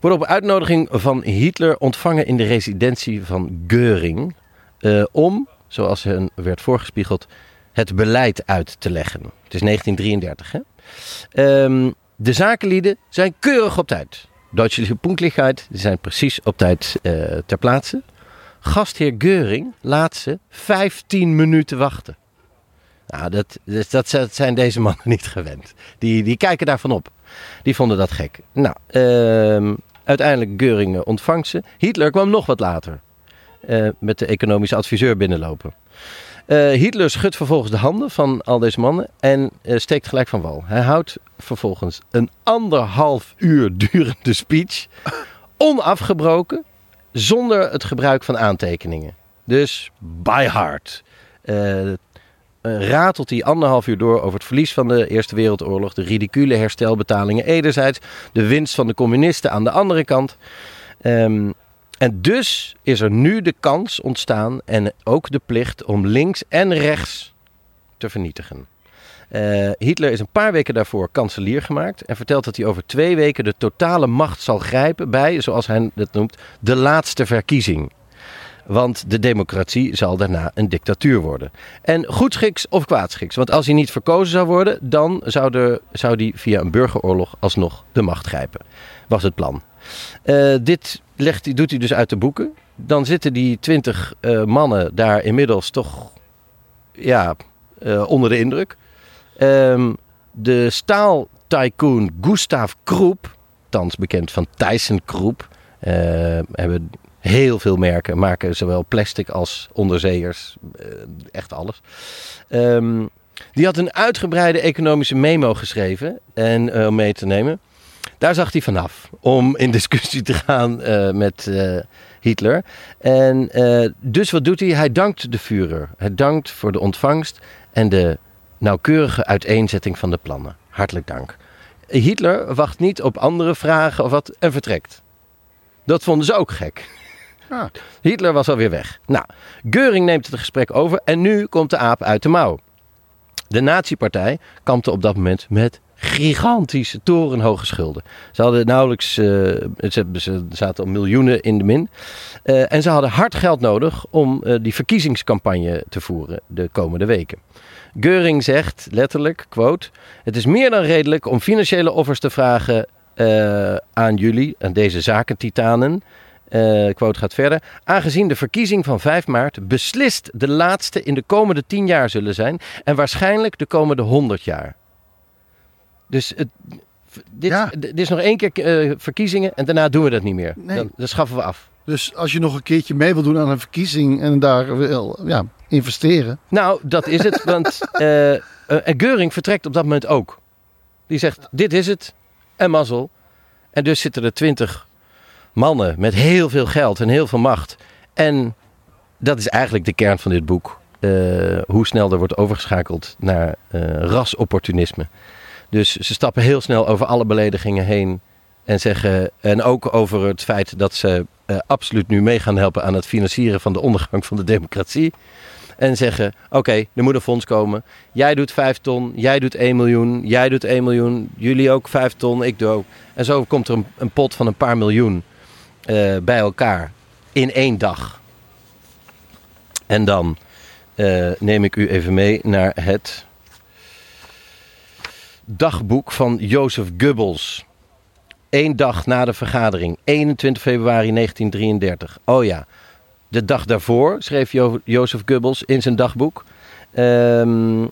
worden op uitnodiging van Hitler ontvangen in de residentie van Geuring. eh, om, zoals hen werd voorgespiegeld, het beleid uit te leggen. Het is 1933, hè? Ehm, de zakenlieden zijn keurig op tijd. Duitse Punktlichkeit, die zijn precies op tijd eh, ter plaatse. Gastheer Geuring laat ze 15 minuten wachten. Nou, dat, dat, zijn deze mannen niet gewend. Die, die kijken daarvan op. Die vonden dat gek. Nou, ehm, uiteindelijk Geuring eh, ontvangt ze. Hitler kwam nog wat later. eh, met de economische adviseur binnenlopen. Eh, Hitler schudt vervolgens de handen van al deze mannen en eh, steekt gelijk van wal. Hij houdt vervolgens een anderhalf uur durende speech, onafgebroken, zonder het gebruik van aantekeningen. Dus by heart. Eh, ratelt hij anderhalf uur door over het verlies van de Eerste Wereldoorlog, de ridicule herstelbetalingen enerzijds, de winst van de communisten aan de andere kant. Ehm, en dus is er nu de kans ontstaan en ook de plicht om links en rechts te vernietigen. Eh, Hitler is een paar weken daarvoor kanselier gemaakt en vertelt dat hij over twee weken de totale macht zal grijpen bij, zoals hij dat noemt, de laatste verkiezing. Want de democratie zal daarna een dictatuur worden. En goedschiks of kwaadschiks. Want als hij niet verkozen zou worden, dan zou, de, zou hij via een burgeroorlog alsnog de macht grijpen. Was het plan. Eh, dit legt, doet hij dus uit de boeken. Dan zitten die twintig eh, mannen daar inmiddels toch ja, eh, onder de indruk. Ehm, de staaltycoon Gustav Kroep, thans bekend van Tyson Kroep, eh, hebben heel veel merken, maken zowel plastic als onderzeeërs, eh, echt alles. Ehm, die had een uitgebreide economische memo geschreven en eh, om mee te nemen. Daar zag hij vanaf om in discussie te gaan eh, met Hitler. En dus wat doet hij? Hij dankt de Führer. Hij dankt voor de ontvangst en de nauwkeurige uiteenzetting van de plannen. Hartelijk dank. Hitler wacht niet op andere vragen of wat en vertrekt. Dat vonden ze ook gek. Ah. Hitler was alweer weg. Nou, Geuring neemt het gesprek over en nu komt de aap uit de mouw. De nazi-partij kampte op dat moment met gigantische torenhoge schulden. Ze hadden nauwelijks, eh, ze, zaten al miljoenen in de min. Eh, en ze hadden hard geld nodig om eh, die verkiezingscampagne te voeren de komende weken. Geuring zegt letterlijk, quote, het is meer dan redelijk om financiële offers te vragen aan jullie, aan deze zakentitanen. Eh quote gaat verder. Aangezien de verkiezing van 5 maart beslist de laatste in de komende 10 jaar zullen zijn en waarschijnlijk de komende 100 jaar. Dus het, dit, Ja. dit is nog één keer eh, verkiezingen en daarna doen we dat niet meer. Nee. Dan, dan schaffen we af. Dus als je nog een keertje mee wil doen aan een verkiezing en daar wil ja, investeren. Nou, dat is het. Want eh, eh, Geuring vertrekt op dat moment ook. Die zegt, dit is het. En mazzel. En dus zitten er twintig mannen met heel veel geld en heel veel macht. En dat is eigenlijk de kern van dit boek. Eh, hoe snel er wordt overgeschakeld naar eh, rasopportunisme. Dus ze stappen heel snel over alle beledigingen heen. En zeggen, en ook over het feit dat ze eh, absoluut nu mee gaan helpen aan het financieren van de ondergang van de democratie. En zeggen, oké, er moet een fonds komen. Jij doet 5 ton, jij doet 1 miljoen, jij doet 1 miljoen. Jullie ook 5 ton, ik doe ook. En zo komt er een, pot van een paar miljoen bij elkaar in één dag. En dan eh, neem ik u even mee naar het dagboek van Jozef Goebbels. Eén dag na de vergadering, 21 februari 1933. Oh ja, de dag daarvoor schreef jo Jozef Goebbels in zijn dagboek. Ehm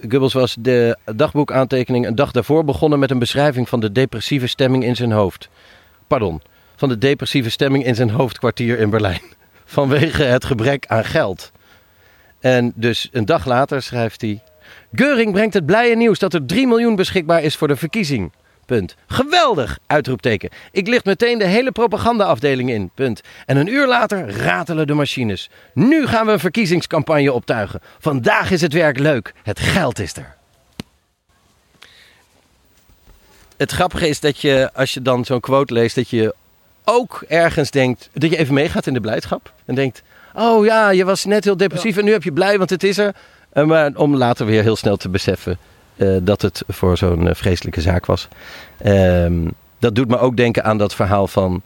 Goebbels was de dagboekaantekening een dag daarvoor begonnen met een beschrijving van de depressieve stemming in zijn hoofd. Pardon, van de depressieve stemming in zijn hoofdkwartier in Berlijn. Vanwege het gebrek aan geld. En dus een dag later schrijft hij... Geuring brengt het blije nieuws dat er 3 miljoen beschikbaar is voor de verkiezing. Punt. Geweldig! Uitroepteken. Ik licht meteen de hele propagandaafdeling in. Punt. En een uur later ratelen de machines. Nu gaan we een verkiezingscampagne optuigen. Vandaag is het werk leuk. Het geld is er. Het grappige is dat je, als je dan zo'n quote leest, dat je ook ergens denkt, dat je even meegaat in de blijdschap. En denkt, oh ja, je was net heel depressief en nu heb je blij, want het is er. En maar om later weer heel snel te beseffen eh, dat het voor zo'n eh, vreselijke zaak was. Ehm, dat doet me ook denken aan dat verhaal van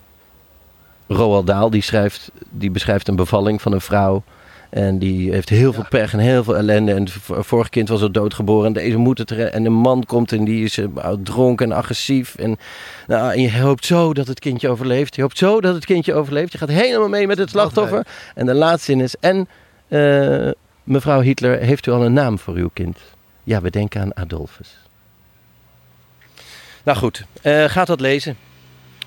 Roald Dahl. Die, schrijft, die beschrijft een bevalling van een vrouw. En die heeft heel veel pech en heel veel ellende. En het vorige kind was al doodgeboren. En deze moet het. En een man komt en die is eh, dronken en agressief. En, nou, en je hoopt zo dat het kindje overleeft. Je hoopt zo dat het kindje overleeft. Je gaat helemaal mee met het slachtoffer. En de laatste zin is... En eh, mevrouw Hitler, heeft u al een naam voor uw kind? Ja, we denken aan Adolphus. Nou goed, eh, gaat dat lezen.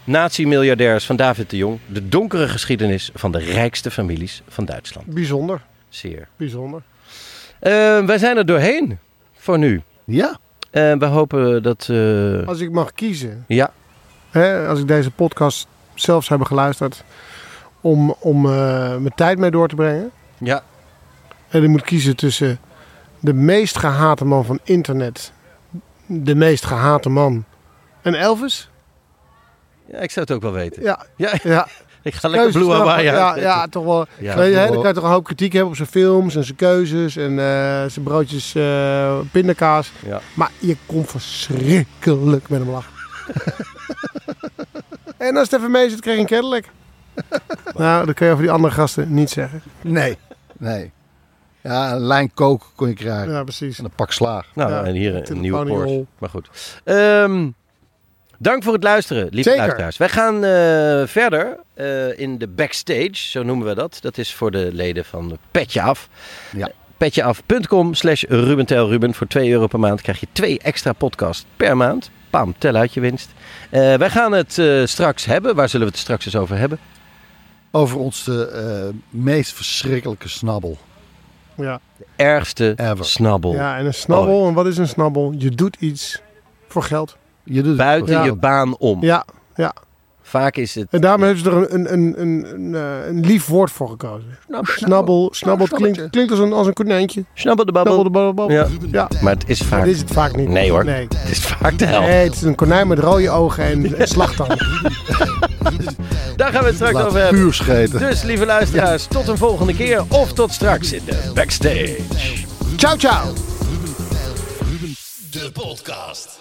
Nazi-miljardairs van David de Jong. De donkere geschiedenis van de rijkste families van Duitsland. Bijzonder, Zeer. bijzonder. Eh, wij zijn er doorheen voor nu. Ja, Eh, we hopen dat... eh, Als ik mag kiezen, ja, hè, als ik deze podcast zelfs heb geluisterd, om, om mijn tijd mee door te brengen. ja, En ik moet kiezen tussen de meest gehate man van internet, de meest gehate man en Elvis. Ja, ik zou het ook wel weten. Ja, Ja, ja. ik ga lekker Blue. Hawaii ja, ja, toch wel. Ja, Weet je, hè, dan kan je toch een hoop kritiek hebben op zijn films en zijn keuzes en eh, zijn broodjes eh, pindakaas. Ja. Maar je kon verschrikkelijk met hem lachen. en als het even mee zit, kreeg je een Cadillac. nou, dat kun je over die andere gasten niet zeggen. nee, nee. Ja, een lijn koken kon je krijgen. Ja, precies. En een pak slaag. Nou, Ja, en hier een nieuwe Porsche. Maar goed. Ehm, dank voor het luisteren, lieve Zeker. luisteraars. Wij gaan eh, verder eh, in de backstage, zo noemen we dat. Dat is voor de leden van Petje Af. Ja. Petjeaf.com slash Ruben. Voor 2 euro per maand krijg je twee extra podcasts per maand. Pam, tel uit je winst. Eh, wij gaan het eh, straks hebben. Waar zullen we het straks eens over hebben? Over ons de eh, meest verschrikkelijke snabbel. Ja. Ergste Ever. snabbel. ja, en een snabbel. En wat is een snabbel? Je doet iets voor geld. Je doet Buiten Ja. je baan om. Ja, ja. Vaak is het... En daarom hebben ze er een, een, een, een, een, eh, een lief woord voor gekozen. Snabbel, snabbel klinkt, klinkt als, een, als een konijntje. Snabbel de Snabbel babbel. de babbel. Ja. Ja. Maar het is Maar vaak... dit is het vaak niet. Nee hoor. Nee. Het is vaak de helft. Nee, het is een konijn met rode ogen en, en slagtanden. Daar gaan we het straks Laat over hebben. puur scheten. Dus lieve luisteraars, tot een volgende keer of tot straks in de backstage. Ciao, ciao. Ruben de podcast.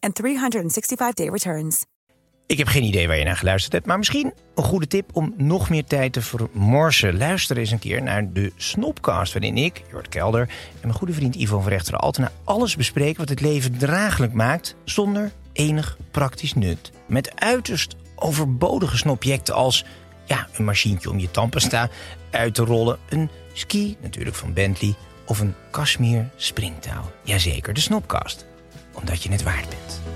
and 365-day returns. Ik heb geen idee waar je naar geluisterd hebt, maar misschien een goede tip om nog meer tijd te vermorsen. Luister eens een keer naar de Snopcast, waarin ik, Jort Kelder en mijn goede vriend Ivo van Rechteren Altena alles bespreken wat het leven draaglijk maakt zonder enig praktisch nut. Met uiterst overbodige snobjecten als ja, een machientje om je tandpasta uit te rollen, een ski natuurlijk van Bentley of een Kashmir springtouw. Jazeker, de Snopcast, omdat je het waard bent.